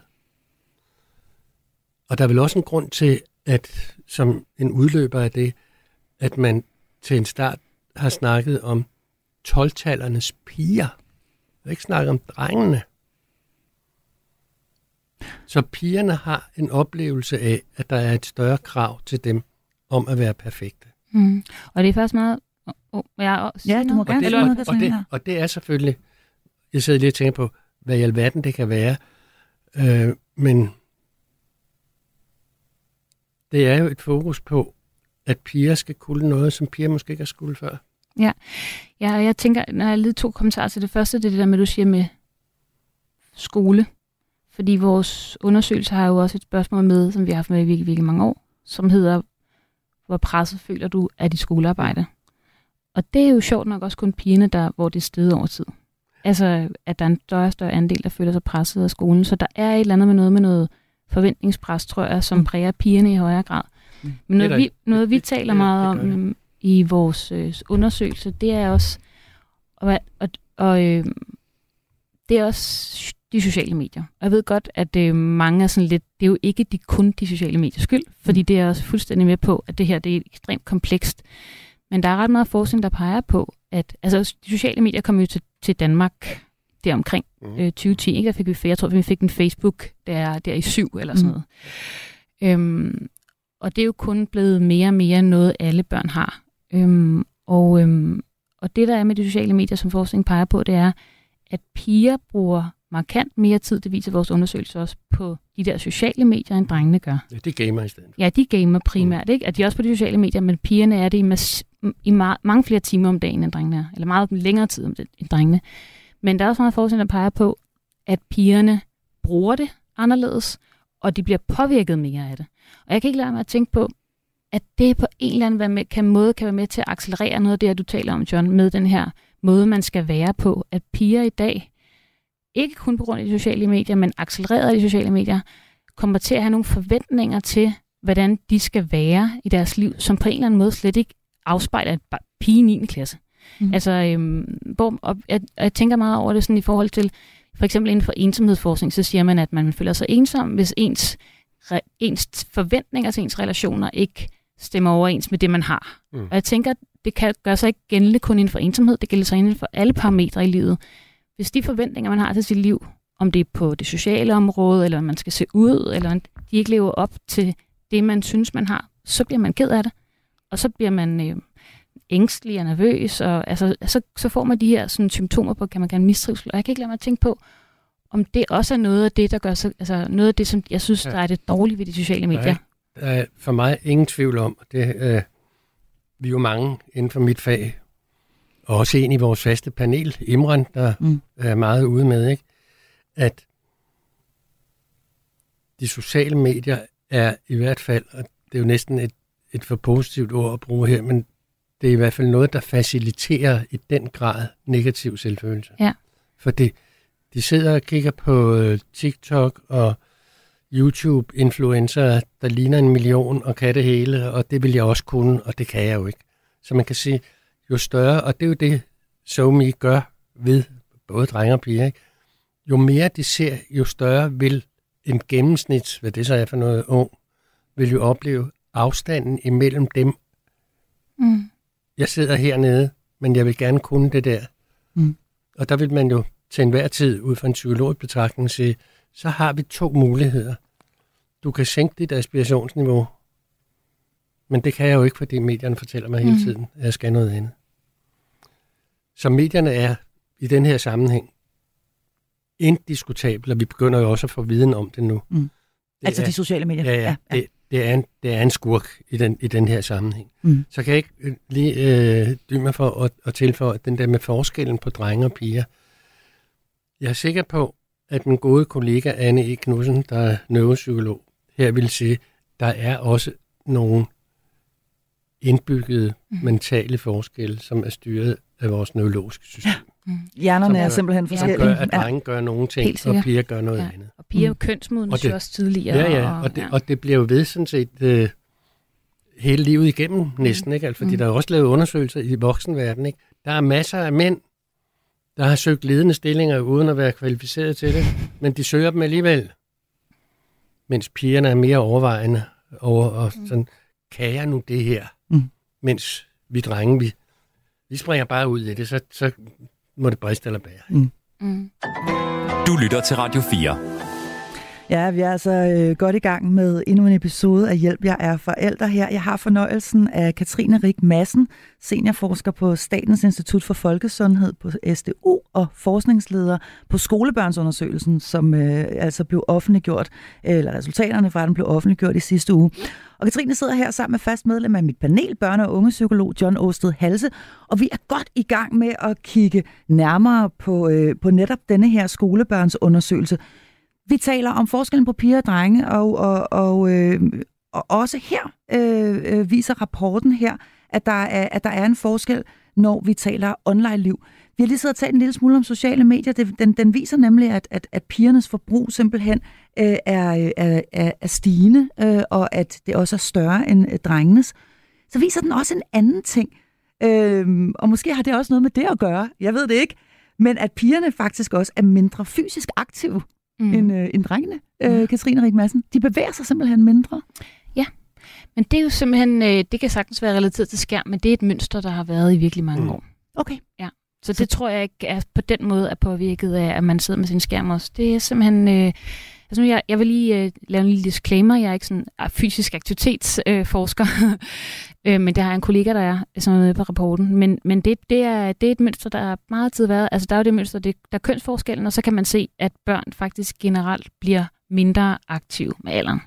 Og der er vel også en grund til, at som en udløber af det, at man til en start har snakket om 12-tallernes piger. Og ikke snakket om drengene. Så pigerne har en oplevelse af, at der er et større krav til dem om at være perfekte. Mm. Og det er faktisk meget... Oh, oh, jeg Ja, du må gerne og, det, og, og, det, og det er selvfølgelig, jeg sidder lige og tænker på, hvad i alverden det kan være, øh, men det er jo et fokus på, at piger skal kunne noget, som piger måske ikke har skulle før. Ja, og jeg tænker, når jeg lige to kommentarer til det første, det er det der med, du siger med skole. Fordi vores undersøgelse har jo også et spørgsmål med, som vi har haft med i virkelig, virkelig mange år, som hedder, hvor presset føler du af dit skolearbejde? Og det er jo sjovt nok også kun pigerne, der, hvor det er steget over tid. Altså, at der er en større og større andel, der føler sig presset af skolen. Så der er et eller andet med noget med noget forventningspres, tror jeg, som Mm. præger pigerne i højere grad. Mm. Men noget, vi, noget, vi taler meget om i vores øh, undersøgelse, det er også, og, og, og øh, det er også de sociale medier. Og jeg ved godt, at øh, mange er sådan lidt, det er jo ikke de, kun de sociale mediers skyld, fordi det er jeg også fuldstændig med på, at det her det er ekstremt komplekst. Men der er ret meget forskning, der peger på, at altså, de sociale medier kom jo til, til Danmark der omkring Mhm. øh, 2010. Ikke? Der fik vi, jeg tror, vi fik en Facebook der, der i syv eller sådan Mm. noget. Øhm, og det er jo kun blevet mere og mere noget, alle børn har. Øhm, og, øhm, og det, der er med de sociale medier, som forskning peger på, det er, at piger bruger markant mere tid, det viser vores undersøgelse også, på de der sociale medier, end drengene gør. Ja, det er gamer i stedet. Ja, de gamer primært, ikke? At de er også på de sociale medier, men pigerne er det i, mas- i meget, mange flere timer om dagen, end drengene er. Eller meget længere tid om det, end drengene. Men der er også meget forskning, der peger på, at pigerne bruger det anderledes, og de bliver påvirket mere af det. Og jeg kan ikke lade mig at tænke på, at det på en eller anden være med, kan, måde kan være med til at accelerere noget af det, du taler om, John, med den her måde, man skal være på. At piger i dag, ikke kun på grund af de sociale medier, men accelereret af de sociale medier, kommer til at have nogle forventninger til, hvordan de skal være i deres liv, som på en eller anden måde slet ikke afspejler et pige i 9. klasse. Mm. Altså, øhm, hvor, og jeg, jeg tænker meget over det sådan i forhold til, for eksempel inden for ensomhedsforskning, så siger man, at man føler sig ensom, hvis ens, re, ens forventninger til ens relationer ikke stemmer overens med det, man har. Mm. Og jeg tænker, det kan gøre sig ikke gældende kun inden for ensomhed, det gælder sig inden for alle parametre i livet. Hvis de forventninger, man har til sit liv, om det er på det sociale område, eller man skal se ud, eller de ikke lever op til det, man synes, man har, så bliver man ked af det. Og så bliver man øh, ængstelig og nervøs, og altså, så, så får man de her sådan, symptomer på, kan man gerne mistrivsel. Og jeg kan ikke lade mig at tænke på, om det også er noget af det, der gør sig, altså noget af det, som jeg synes, ja. der er det dårlige ved de sociale medier. Er, der er for mig ingen tvivl om, det, øh, vi er jo mange inden for mit fag, og også en i vores faste panel, Imran, der mm. er meget ude med, ikke? at de sociale medier er i hvert fald, og det er jo næsten et, et for positivt ord at bruge her, men det er i hvert fald noget, der faciliterer i den grad negativ selvfølelse. Ja. For det, de sidder og kigger på øh, TikTok og YouTube-influencer, der ligner en million og kan det hele, og det vil jeg også kunne, og det kan jeg jo ikke. Så man kan sige, jo større, og det er jo det, SoMe gør ved både drenge og piger, ikke? jo mere de ser, jo større vil en gennemsnit, hvad det så er for noget ung, vil jo opleve afstanden imellem dem. Mm. Jeg sidder hernede, men jeg vil gerne kunne det der. Mm. Og der vil man jo til enhver tid, ud fra en psykologisk betragtning, sige, så har vi to muligheder. Du kan sænke dit aspirationsniveau, men det kan jeg jo ikke, fordi medierne fortæller mig hele mm. tiden, at jeg skal noget andet. Så medierne er i den her sammenhæng indiskutabel, og vi begynder jo også at få viden om det nu. Mm. Det altså er, de sociale medier? Ja, ja. ja, ja. Det, det, er en, det er en skurk i den, i den her sammenhæng. Mm. Så kan jeg ikke øh, lige øh, dybe mig for at, at tilføje den der med forskellen på drenge og piger. Jeg er sikker på, at min gode kollega Anne E. Knudsen, der er neuropsykolog, her vil sige, der er også nogle indbyggede mm. mentale forskelle, som er styret af vores neurologiske system. Ja. Mm. Hjernerne er simpelthen forskellige. Som gør, at drenge gør nogle ting, og piger gør noget ja. andet. Og piger mm. kønsmodnes jo også tidligere. Ja, ja, og, og, det, ja. og det bliver jo ved sådan set øh, hele livet igennem næsten, mm. ikke? Altså, fordi mm. der er også lavet undersøgelser i voksenverdenen, ikke? Der er masser af mænd, der har søgt ledende stillinger uden at være kvalificeret til det, men de søger dem alligevel. Mens pigerne er mere overvejende over, og mm. sådan, kan jeg nu det her? Mm. Mens vi drenge, vi, vi springer bare ud i det, så, så må det briste eller bære. Mm. Mm. Du lytter til Radio 4. Ja, vi er altså øh, godt i gang med endnu en episode af Hjælp, jeg er forældre her. Jeg har fornøjelsen af Katrine Rik Madsen, seniorforsker på Statens Institut for Folkesundhed på SDU og forskningsleder på skolebørnsundersøgelsen, som øh, altså blev offentliggjort, eller resultaterne fra den blev offentliggjort i sidste uge. Og Katrine sidder her sammen med fast medlem af mit panel, børne- og ungepsykolog John Åsted Halse, og vi er godt i gang med at kigge nærmere på, øh, på netop denne her skolebørnsundersøgelse. Vi taler om forskellen på piger og drenge, og, og, og, øh, og også her øh, øh, viser rapporten her, at der, er, at der er en forskel, når vi taler online-liv. Vi har lige siddet og talt en lille smule om sociale medier. Den, den viser nemlig, at, at, at pigernes forbrug simpelthen øh, øh, er, er, er stigende, øh, og at det også er større end øh, drengenes. Så viser den også en anden ting. Øh, og måske har det også noget med det at gøre. Jeg ved det ikke. Men at pigerne faktisk også er mindre fysisk aktive mm. end, øh, end drengene, øh, mm. Katrine Rik Madsen. De bevæger sig simpelthen mindre. Ja, men det er jo simpelthen, øh, det kan sagtens være relateret til skærm, men det er et mønster, der har været i virkelig mange mm. år. Okay. Ja. Så det tror jeg ikke er på den måde er påvirket af, at man sidder med sin skærm også. Det er simpelthen... Øh, altså jeg, jeg vil lige øh, lave en lille disclaimer. Jeg er ikke sådan uh, fysisk aktivitetsforsker, øh, øh, men det har en kollega, der er, som er med på rapporten. Men, men det, det, er, det er et mønster, der er meget tid været. Altså der er jo det mønster, det, der er kønsforskellen, og så kan man se, at børn faktisk generelt bliver mindre aktive med alderen.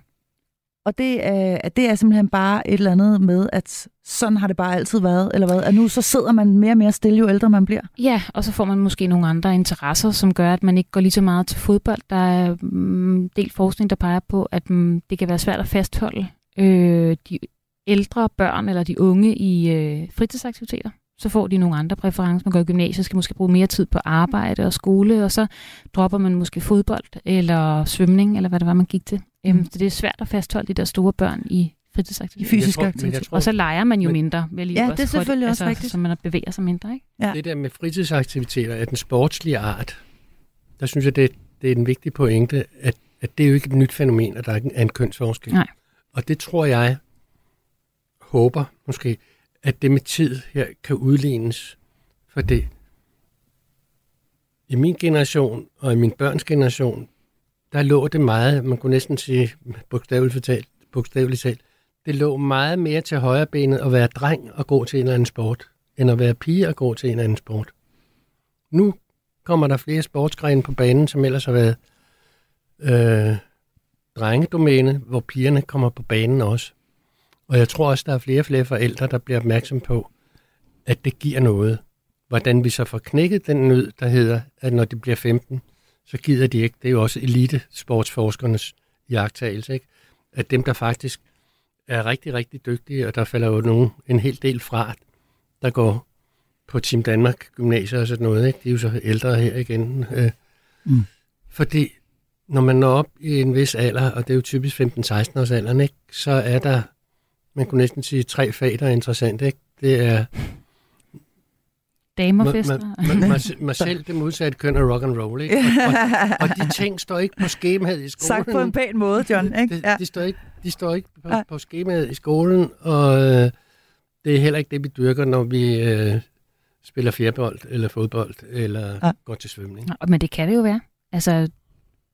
Og det er, det er simpelthen bare et eller andet med, at sådan har det bare altid været, eller hvad? At nu så sidder man mere og mere stille, jo ældre man bliver? Ja, og så får man måske nogle andre interesser, som gør, at man ikke går lige så meget til fodbold. Der er mm, del forskning, der peger på, at mm, det kan være svært at fastholde øh, de ældre børn eller de unge i øh, fritidsaktiviteter så får de nogle andre præferencer. Man går i gymnasiet, skal måske bruge mere tid på arbejde og skole, og så dropper man måske fodbold eller svømning, eller hvad det var, man gik til. Mm. Øhm, så det er svært at fastholde de der store børn i fritidsaktiviteter. I aktiviteter. tror- Og så leger man jo Men- mindre. Lige Ja, også det er selvfølgelig også altså, rigtigt. Så man bevæger sig mindre, ikke? Ja. Det der med fritidsaktiviteter af den sportslige art, der synes jeg, det, det er en vigtig pointe, at, at det er jo ikke et nyt fænomen, at der er en kønsforskel. Nej. Og det tror jeg, håber måske, at det med tid her kan udlignes. For det, i min generation og i min børns generation, der lå det meget, man kunne næsten sige bogstaveligt talt, bogstaveligt talt, det lå meget mere til højre benet at være dreng og gå til en eller anden sport, end at være pige og gå til en eller anden sport. Nu kommer der flere sportsgrene på banen, som ellers har været øh, drengedomæne, hvor pigerne kommer på banen også. Og jeg tror også, der er flere og flere forældre, der bliver opmærksom på, at det giver noget. Hvordan vi så får knækket den nød, der hedder, at når de bliver 15, så gider de ikke. Det er jo også elite-sportsforskernes jagttagelse, ikke? At dem, der faktisk er rigtig, rigtig dygtige, og der falder jo nogen, en hel del fra, der går på Team Danmark gymnasier og sådan noget, ikke? De er jo så ældre her igen. Øh, Mm. Fordi når man når op i en vis alder, og det er jo typisk 15-16 års alderen, ikke? så er der, man kunne næsten sige, tre fag, der er interessant. Ikke? Det er Damerfester. mig, mig, mig, mig selv, det modsatte køn af rock and roll. Ikke? Og, og, og de ting står ikke på skemaet i skolen. Sagt på en pæn måde, John. Ikke? Det, Ja. de, står ikke, de står ikke på, på skemaet i skolen, og øh, det er heller ikke det, vi dyrker, når vi øh, spiller fjerbold eller fodbold eller Nej. går til svømning. Men det kan det jo være. Altså,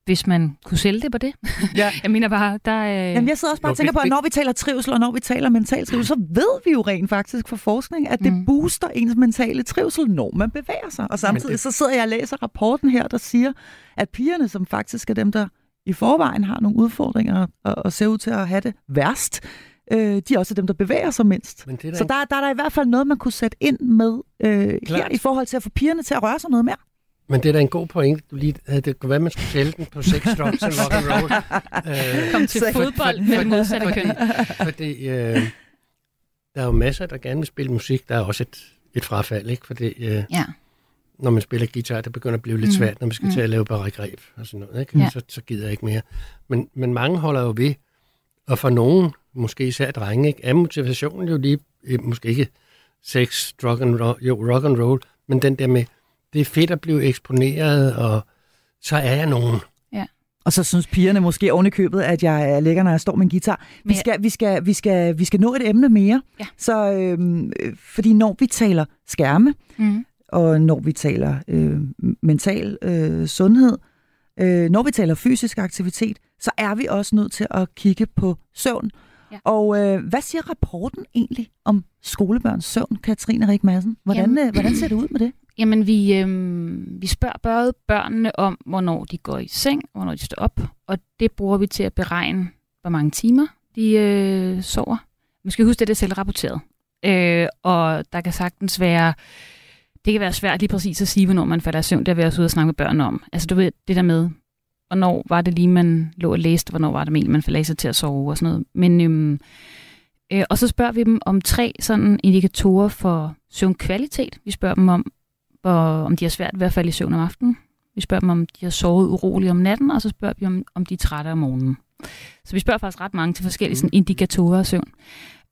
hvis man kunne sælge det på det. Ja. jeg mener bare, der er... Jamen, jeg sidder også bare og tænker på, at når vi taler trivsel, og når vi taler mental trivsel, så ved vi jo rent faktisk fra forskning, at det Mm. booster ens mentale trivsel, når man bevæger sig. Og samtidig det- så sidder jeg og læser rapporten her, der siger, at pigerne, som faktisk er dem, der i forvejen har nogle udfordringer og, og ser ud til at have det værst, øh, de er også dem, der bevæger sig mindst. Men det er da Så der, der er der i hvert fald noget, man kunne sætte ind med øh, her i forhold til at få pigerne til at røre sig noget mere. Men det er da en god pointe, du lige havde. Det kunne være, man skulle sælge den på sex, drugs and rock and roll. Øh, Kom til fodbold med modsatte køn. fordi øh, der er jo masser, der gerne vil spille musik. Der er også et, et frafald, ikke? Fordi øh, Ja. når man spiller guitar, det begynder at blive lidt Mm. svært, når man skal Mm. til at lave bare greb og sådan noget, ikke? Ja. Så, så gider jeg ikke mere. Men, men mange holder jo ved, og for nogen, måske især drenge, ikke, er motivationen jo lige, måske ikke sex, drug and roll, jo, rock and roll, men den der med, det er fedt at blive eksponeret, og så er jeg nogen. Og så synes pigerne måske oven i købet, at jeg er lækker, når jeg står med en guitar. Vi skal, vi skal, vi skal, vi skal nå et emne mere. Ja. Så, øhm, øh, fordi når vi taler skærme, Mm. og når vi taler øh, mental øh, sundhed, øh, når vi taler fysisk aktivitet, så er vi også nødt til at kigge på søvn. Ja. Og øh, hvad siger rapporten egentlig om skolebørns søvn, Katrine Rik Madsen? Hvordan, Jamen- øh, hvordan ser det ud med det? Jamen, vi, øh, vi spørger både børnene om, hvornår de går i seng, hvornår de står op, og det bruger vi til at beregne, hvor mange timer de øh, sover. Man skal huske, at det er selvrapporteret. Øh, og der kan sagtens være, det kan være svært lige præcis at sige, hvornår man falder i søvn. Det har vi også ude og snakke med børnene om. Altså du ved, det der med, hvornår var det lige, man lå og læste, hvornår var det egentlig, man faldt sig til at sove og sådan noget. Men, øhm, øh, og så spørger vi dem om tre sådan indikatorer for søvnkvalitet. Vi spørger dem om, hvor, om de har svært ved at falde i søvn om aftenen. Vi spørger dem, om de har sovet uroligt om natten, og så spørger vi, om, om de er trætte om morgenen. Så vi spørger faktisk ret mange til forskellige sådan, indikatorer af søvn.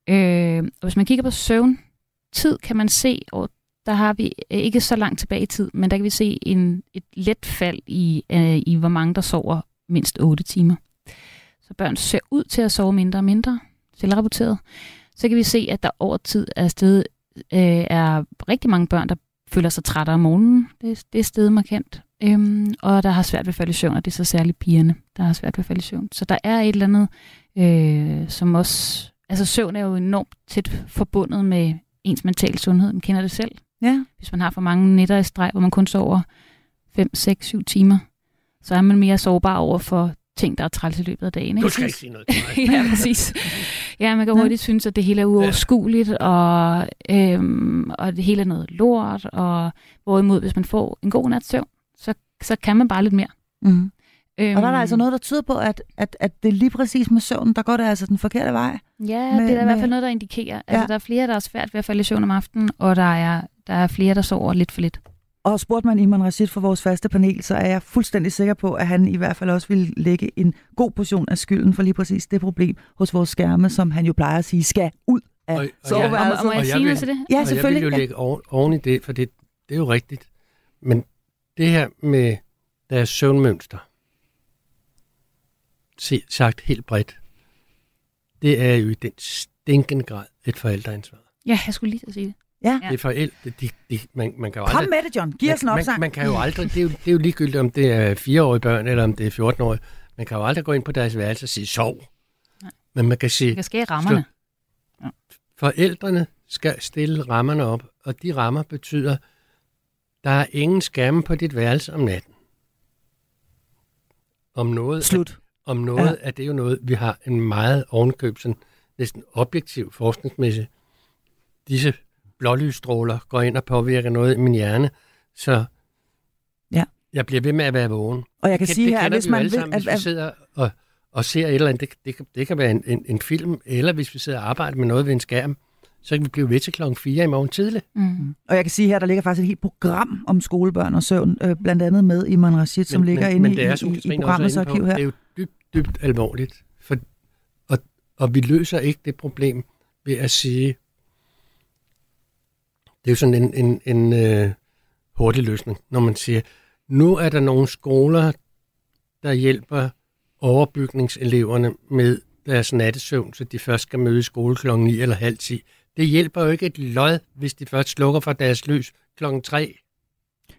Øh, og hvis man kigger på søvntid, kan man se, og der har vi øh, ikke så langt tilbage i tid, men der kan vi se en, et let fald i, øh, i, hvor mange der sover mindst 8 timer. Så børn ser ud til at sove mindre og mindre, selvrapporteret. Så kan vi se, at der over tid er sted øh, er rigtig mange børn, der føler sig trætte om morgenen. Det, det er stedet markant. Øhm, og der har svært ved at falde i søvn, og det er så særligt pigerne, der har svært ved at falde i søvn. Så der er et eller andet, øh, som også... Altså søvn er jo enormt tæt forbundet med ens mentale sundhed. Man kender det selv. Ja. Hvis man har for mange nætter i streg, hvor man kun sover 5, 6, 7 timer, så er man mere sårbar over for ting, der er træls i løbet af dagen. Du ikke? skal ikke sige noget til mig. ja, præcis. Ja, man kan Ja. hurtigt synes, at det hele er uoverskueligt, og, øhm, og det hele er noget lort, og hvorimod, hvis man får en god nats søvn, så, så kan man bare lidt mere. Mm. Øhm, Og der er der altså noget, der tyder på, at, at, at det er lige præcis med søvnen, der går det altså den forkerte vej. Ja, med- det er der i hvert med- fald noget, der indikerer. Altså, Ja. der er flere, der er svært ved at falde i søvn om aftenen, og der er, der er flere, der sover lidt for lidt. Og spurgte man Iman Rashid for vores faste panel, så er jeg fuldstændig sikker på, at han i hvert fald også vil lægge en god portion af skylden for lige præcis det problem hos vores skærme, som han jo plejer at sige, skal ud af Og- og jeg- soveværelset. Og må jeg sige vil- noget til det? Ja, og jeg selvfølgelig. vil jo lægge oven, oven i det, for det, det er jo rigtigt. Men det her med deres søvnmønster, se, sagt helt bredt, det er jo i den stinkende grad et forældreansvar. Ja, jeg skulle lige til at sige det. Ja. Det er forældre, de, de, man, man kan jo Kom aldrig... med det, John. Giv os en man, opsang. man, man kan jo aldrig, det er jo, det er jo ligegyldigt, om det er fireårige børn, eller om det er 14-årige. Man kan jo aldrig gå ind på deres værelse og sige, sov. Nej. Men man kan sige, kan skære rammerne. forældrene skal stille rammerne op, og de rammer betyder, der er ingen skærme på dit værelse om natten. Om noget, Slut. om noget Ja. er det jo noget, vi har en meget ovenkøb, sådan næsten objektiv forskningsmæssigt. Disse blålysstråler går ind og påvirker noget i min hjerne, så Ja. jeg bliver ved med at være vågen. Og jeg kan det, sige det her, at hvis man alle vil... sammen, At, hvis vi sidder og, og ser et eller andet. Det, det, kan, det kan være en, en, en film, eller hvis vi sidder og arbejder med noget ved en skærm, så kan vi blive ved til klokken 4 i morgen tidlig. Mm. og jeg kan sige her, der ligger faktisk et helt program om skolebørn og søvn, øh, blandt andet med Iman Rashid, som ligger men, inde men i, det er, i, i også programmets arkiv her. Det er jo dybt, dybt alvorligt. For, og, og vi løser ikke det problem ved at sige, det er jo sådan en, en, en øh, hurtig løsning, når man siger, nu er der nogle skoler, der hjælper overbygningseleverne med deres nattesøvn, så de først skal møde i skole klokken 9 eller halv 10. Det hjælper jo ikke et lod, hvis de først slukker for deres lys klokken 3.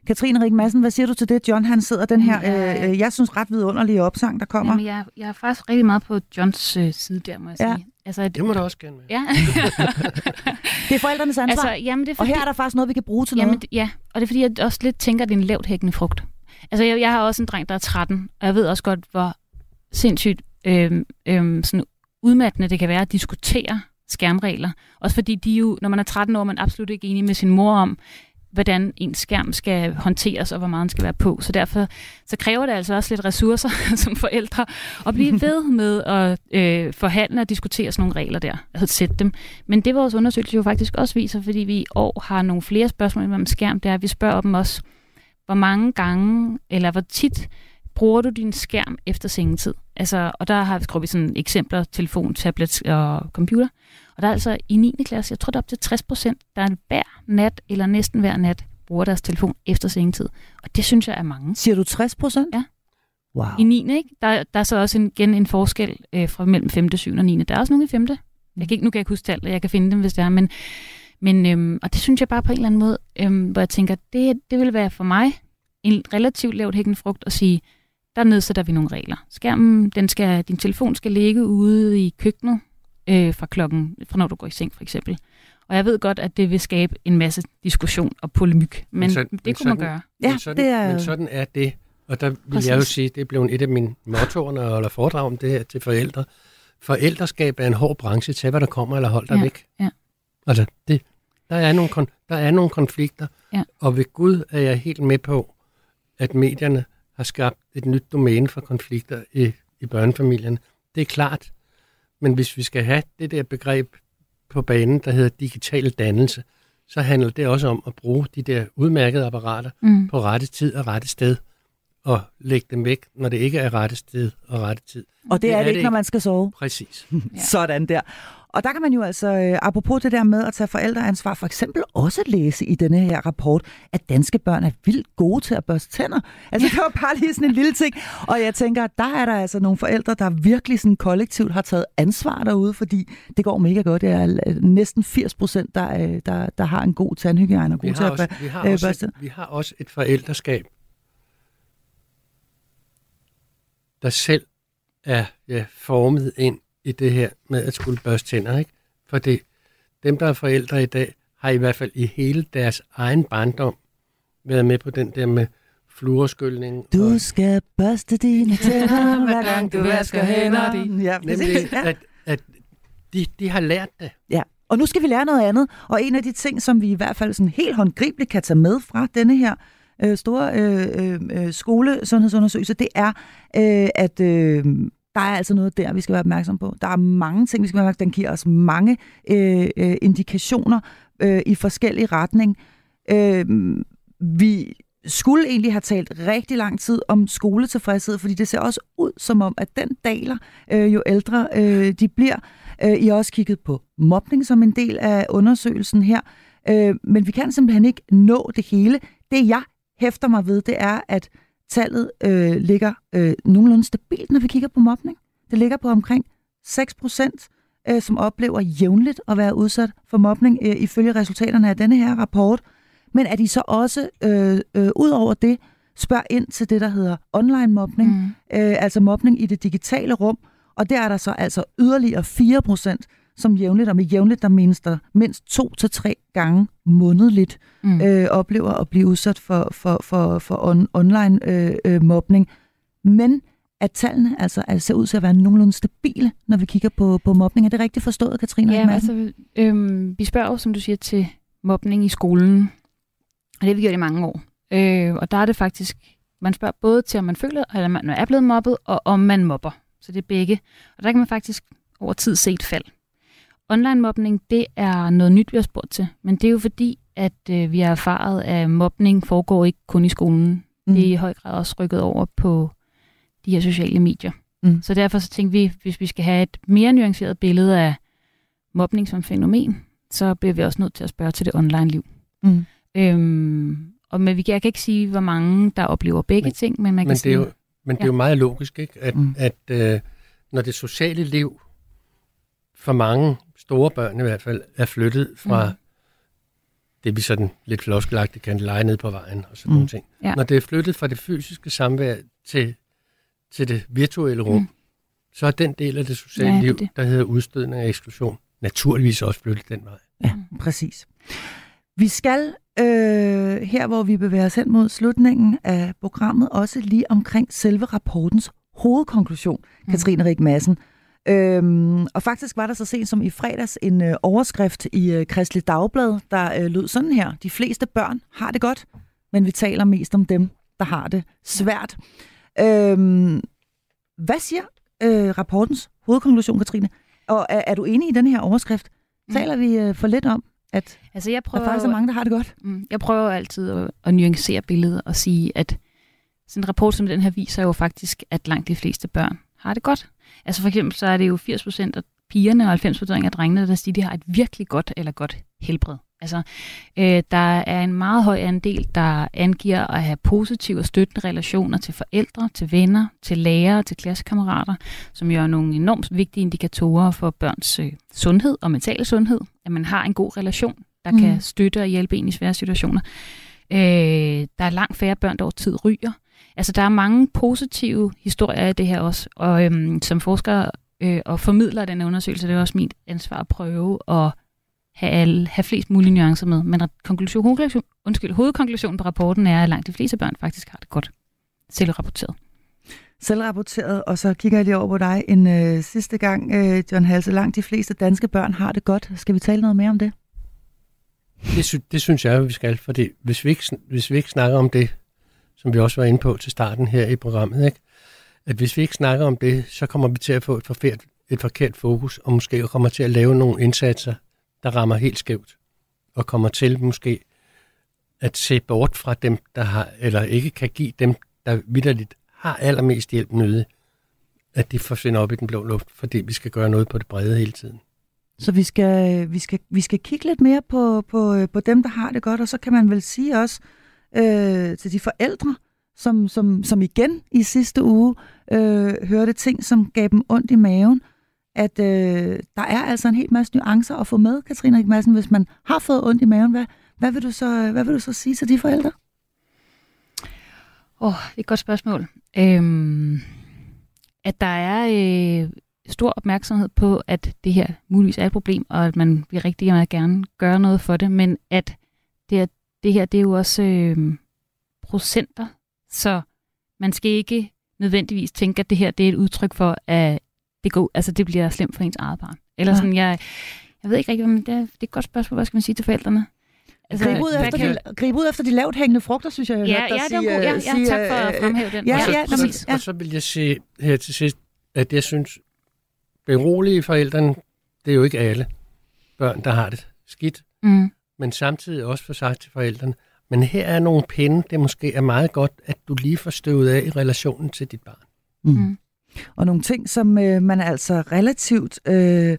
Katrine Rik Madsen, hvad siger du til det? John, han sidder den her, Ja. øh, øh, jeg synes, ret vidunderlige opsang, der kommer. Jamen, jeg, jeg er faktisk rigtig meget på Johns øh, side der, må jeg Ja. sige. Altså, at, Det må du også gerne være. ja. Det er forældrenes ansvar. altså, jamen, det er og fordi, her er der faktisk noget, vi kan bruge til Jamen, noget. det- ja, og det er fordi, jeg også lidt tænker, at det er en lavt hækkende frugt. Altså, jeg, jeg har også en dreng, der er 13, og jeg ved også godt, hvor sindssygt øhm, øhm, sådan udmattende det kan være at diskutere skærmregler. Også fordi de jo, når man er 13 år, er man absolut ikke enig med sin mor om, hvordan ens skærm skal håndteres, og hvor meget den skal være på. Så derfor så kræver det altså også lidt ressourcer som forældre at blive ved med at øh, forhandle og diskutere sådan nogle regler der, at sætte dem. Men det vores undersøgelse jo faktisk også viser, fordi vi i år har nogle flere spørgsmål om skærm, det er, at vi spørger dem også, hvor mange gange, eller hvor tit bruger du din skærm efter sengetid? Altså, og der har vi skrevet sådan eksempler, telefon, tablet og computer. Og der er altså i 9. klasse, jeg tror, der er op til 60 procent, der hver nat, eller næsten hver nat, bruger deres telefon efter sengetid. Og det synes jeg er mange. Siger du 60 procent? Ja. Wow. I 9. Ikke? Der, der er så også en, igen en forskel øh, fra mellem 5., 7. og 9. Der er også nogle i 5. Jeg kan ikke, nu kan jeg ikke huske tallet, jeg kan finde dem, hvis det er, men, men øhm, og det synes jeg bare på en eller anden måde, øhm, hvor jeg tænker, det, det vil være for mig en relativt lavt hækkende frugt at sige, der nedsætter vi nogle regler. Skærmen, den skal, din telefon skal ligge ude i køkkenet øh, fra klokken, fra når du går i seng for eksempel. Og jeg ved godt, at det vil skabe en masse diskussion og polemik, men, men så- det men kunne man sådan- gøre. Ja, men, sådan, det er- men sådan er det. Og der vil Præcis. jeg jo sige, det er blevet et af mine mottoer, når jeg holder foredrag om det her til forældre. Forældreskab er en hård branche. Tag, hvad der kommer, eller hold dig Ja, væk. ja. Altså, det, der, er nogle kon- der er nogle konflikter. Ja. Og ved Gud er jeg helt med på, at medierne har skabt et nyt domæne for konflikter i, i børnefamilierne. Det er klart. Men hvis vi skal have det der begreb på banen, der hedder digital dannelse, så handler det også om at bruge de der udmærkede apparater Mm. på rette tid og rette sted, og lægge dem væk, når det ikke er rette sted og rette tid. Og det, Det er er det ikke, det når man skal sove. Præcis. Ja. Sådan der. Og der kan man jo altså, øh, apropos det der med at tage forældreansvar, for eksempel også læse i denne her rapport, at danske børn er vildt gode til at børste tænder. Altså det var bare lige sådan en lille ting. Og jeg tænker, at der er der altså nogle forældre, der virkelig sådan kollektivt har taget ansvar derude, fordi det går mega godt. Det er næsten 80 procent, der, øh, der, der har en god tandhygiejne og god til at også, bør- vi, har øh, også børste. et, vi har også et forældreskab, der selv er ja, formet ind i det her med at skulle børste tænder. Ikke? For det, dem, der er forældre i dag, har i hvert fald i hele deres egen barndom været med på den der med fluorskyldning. Du og, skal børste dine tænder, hver gang du vasker hænder. Ja, præcis. nemlig, Ja. at, at de, de har lært det. Ja, og nu skal vi lære noget andet. Og en af de ting, som vi i hvert fald sådan helt håndgribeligt kan tage med fra denne her øh, store øh, øh, skolesundhedsundersøgelse, det er, øh, at øh, der er altså noget der, vi skal være opmærksom på. Der er mange ting, vi skal være opmærksom på. Den giver os mange øh, øh, indikationer øh, i forskellige retning. Øh, vi skulle egentlig have talt rigtig lang tid om skoletilfredshed, fordi det ser også ud som om, at den daler, øh, jo ældre øh, de bliver. Øh, I har også kigget på mobning som en del af undersøgelsen her, øh, men vi kan simpelthen ikke nå det hele. Det jeg hæfter mig ved, det er, at tallet øh, ligger øh, nogenlunde stabilt, når vi kigger på mobning. Det ligger på omkring 6 procent, øh, som oplever jævnligt at være udsat for mobning, øh, ifølge resultaterne af denne her rapport. Men at de så også, øh, øh, ud over det, spørger ind til det, der hedder online mobning, mm. øh, altså mobning i det digitale rum, og der er der så altså yderligere 4 procent, som jævnligt, og med jævnligt, der menes der mindst to til tre gange månedligt, mm. øh, oplever at blive udsat for, for, for, for on, online øh, øh, mobning. Men at tallene altså, altså ser ud til at være nogenlunde stabile, når vi kigger på, på mobning. Er det rigtigt forstået, Katrine? Ja, altså, øhm, vi spørger jo, som du siger, til mobning i skolen. Og det har vi gjort i mange år. Øh, og der er det faktisk, man spørger både til, om man føler, at man er blevet mobbet, og om man mobber. Så det er begge. Og der kan man faktisk over tid se et fald. Online mobning, det er noget nyt, vi har spurgt til. Men det er jo fordi, at øh, vi har erfaret, at mobning foregår ikke kun i skolen. Mm. Det er i høj grad også rykket over på de her sociale medier. Mm. Så derfor så tænkte vi, hvis vi skal have et mere nuanceret billede af mobning som fænomen, så bliver vi også nødt til at spørge til det online liv. Mm. Øhm, og men vi, jeg kan ikke sige, hvor mange der oplever begge men, ting, men man kan men sige... Det er jo, men det er jo meget logisk, ikke? at, mm. at øh, når det sociale liv for mange store børn i hvert fald er flyttet fra mm. det, vi sådan lidt floskelagtigt kan lege ned på vejen og sådan mm. nogle ting. Ja. Når det er flyttet fra det fysiske samvær til, til det virtuelle rum, mm. så er den del af det sociale ja, liv, det. der hedder udstødning og eksklusion, naturligvis også flyttet den vej. Ja, præcis. Vi skal øh, her, hvor vi bevæger os hen mod slutningen af programmet, også lige omkring selve rapportens hovedkonklusion, mm. Katrine Rik Madsen. Øhm, og faktisk var der så sent som i fredags en øh, overskrift i øh, Kristelig Dagblad, der øh, lød sådan her. De fleste børn har det godt, men vi taler mest om dem, der har det svært. Øhm, hvad siger øh, rapportens hovedkonklusion, Katrine? Og er, er du enig i den her overskrift? Mm. Taler vi øh, for lidt om, at altså jeg prøver, der faktisk er mange, der har det godt? Mm, jeg prøver altid at, at nuancere billedet og sige, at sådan en rapport som den her viser jo faktisk, at langt de fleste børn har det godt. Altså for eksempel så er det jo 80% af pigerne og 90% af drengene, der siger, at de har et virkelig godt eller godt helbred. Altså, øh, der er en meget høj andel, der angiver at have positive og støttende relationer til forældre, til venner, til lærere, til klassekammerater, som jo er nogle enormt vigtige indikatorer for børns øh, sundhed og mentale sundhed. At man har en god relation, der mm. kan støtte og hjælpe en i svære situationer. Øh, der er langt færre børn, der over tid ryger. Altså, der er mange positive historier i det her også, og øhm, som forsker øh, og formidler den undersøgelse, det er også mit ansvar at prøve at have, alle, have flest mulige nuancer med. Men konklusion, hovedkonklusion, undskyld, hovedkonklusionen på rapporten er, at langt de fleste børn faktisk har det godt selvrapporteret. Selvrapporteret, og så kigger jeg lige over på dig en øh, sidste gang, øh, John Halse. Langt de fleste danske børn har det godt. Skal vi tale noget mere om det? Det, sy- det synes jeg, vi skal, fordi hvis vi, ikke, hvis vi ikke snakker om det, som vi også var inde på til starten her i programmet, ikke? at hvis vi ikke snakker om det, så kommer vi til at få et forkert, et forkert fokus, og måske kommer til at lave nogle indsatser, der rammer helt skævt, og kommer til måske at se bort fra dem, der har, eller ikke kan give dem, der vidderligt har allermest hjælp nøde, at de forsvinder op i den blå luft, fordi vi skal gøre noget på det brede hele tiden. Så vi skal, vi skal, vi skal kigge lidt mere på, på, på dem, der har det godt, og så kan man vel sige også, øh, til de forældre, som, som, som igen i sidste uge øh, hørte ting, som gav dem ondt i maven, at øh, der er altså en helt masse nuancer at få med, Katrine Madsen, hvis man har fået ondt i maven. Hvad, hvad, vil, du så, hvad vil du så sige til de forældre? Åh, oh, det er et godt spørgsmål. Øhm, at der er øh, stor opmærksomhed på, at det her muligvis er et problem, og at man vil rigtig meget gerne gøre noget for det, men at det, er, det her det er jo også øh, procenter, så man skal ikke nødvendigvis tænke, at det her det er et udtryk for, at det, går, altså, det bliver slemt for ens eget barn. Eller sådan, jeg, jeg ved ikke rigtig, men det er, det er et godt spørgsmål, hvad skal man sige til forældrene? Altså, grib, ud efter kan... de, grib ud efter de lavt hængende frugter, synes jeg, jeg ja, ja, det er god. Ja, ja, tak for at fremhæve den. Ja, ja, ja, præcis. Ja. Og så vil jeg sige her til sidst, at jeg synes, berolige forældrene, det er jo ikke alle børn, der har det skidt, mm. Men samtidig også for sagt til forældrene, Men her er nogle pinde, det måske er meget godt, at du lige får støvet af i relationen til dit barn. Mm. Mm. Og nogle ting, som øh, man altså relativt øh,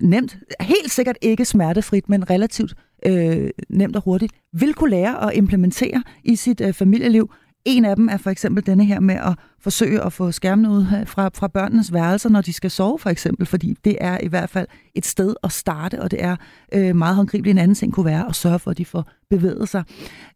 nemt, helt sikkert ikke smertefrit, men relativt øh, nemt og hurtigt, vil kunne lære at implementere i sit øh, familieliv. En af dem er for eksempel denne her med at forsøge at få skærmene ud fra, fra børnenes værelser, når de skal sove for eksempel, fordi det er i hvert fald et sted at starte, og det er øh, meget håndgribeligt. En anden ting kunne være at sørge for, at de får bevæget sig.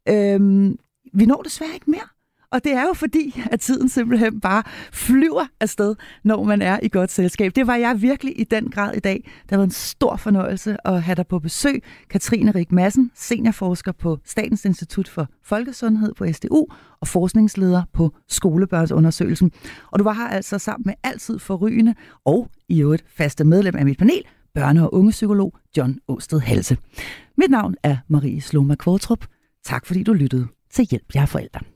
Øh, vi når desværre ikke mere. Og det er jo fordi, at tiden simpelthen bare flyver afsted, når man er i godt selskab. Det var jeg virkelig i den grad i dag. Det var en stor fornøjelse at have dig på besøg. Katrine Rik Madsen, seniorforsker på Statens Institut for Folkesundhed på SDU og forskningsleder på Skolebørnsundersøgelsen. Og du var her altså sammen med altid forrygende og i øvrigt faste medlem af mit panel, børne- og ungepsykolog John Åsted Halse. Mit navn er Marie Sloma Kvortrup. Tak fordi du lyttede til Hjælp jer forældre.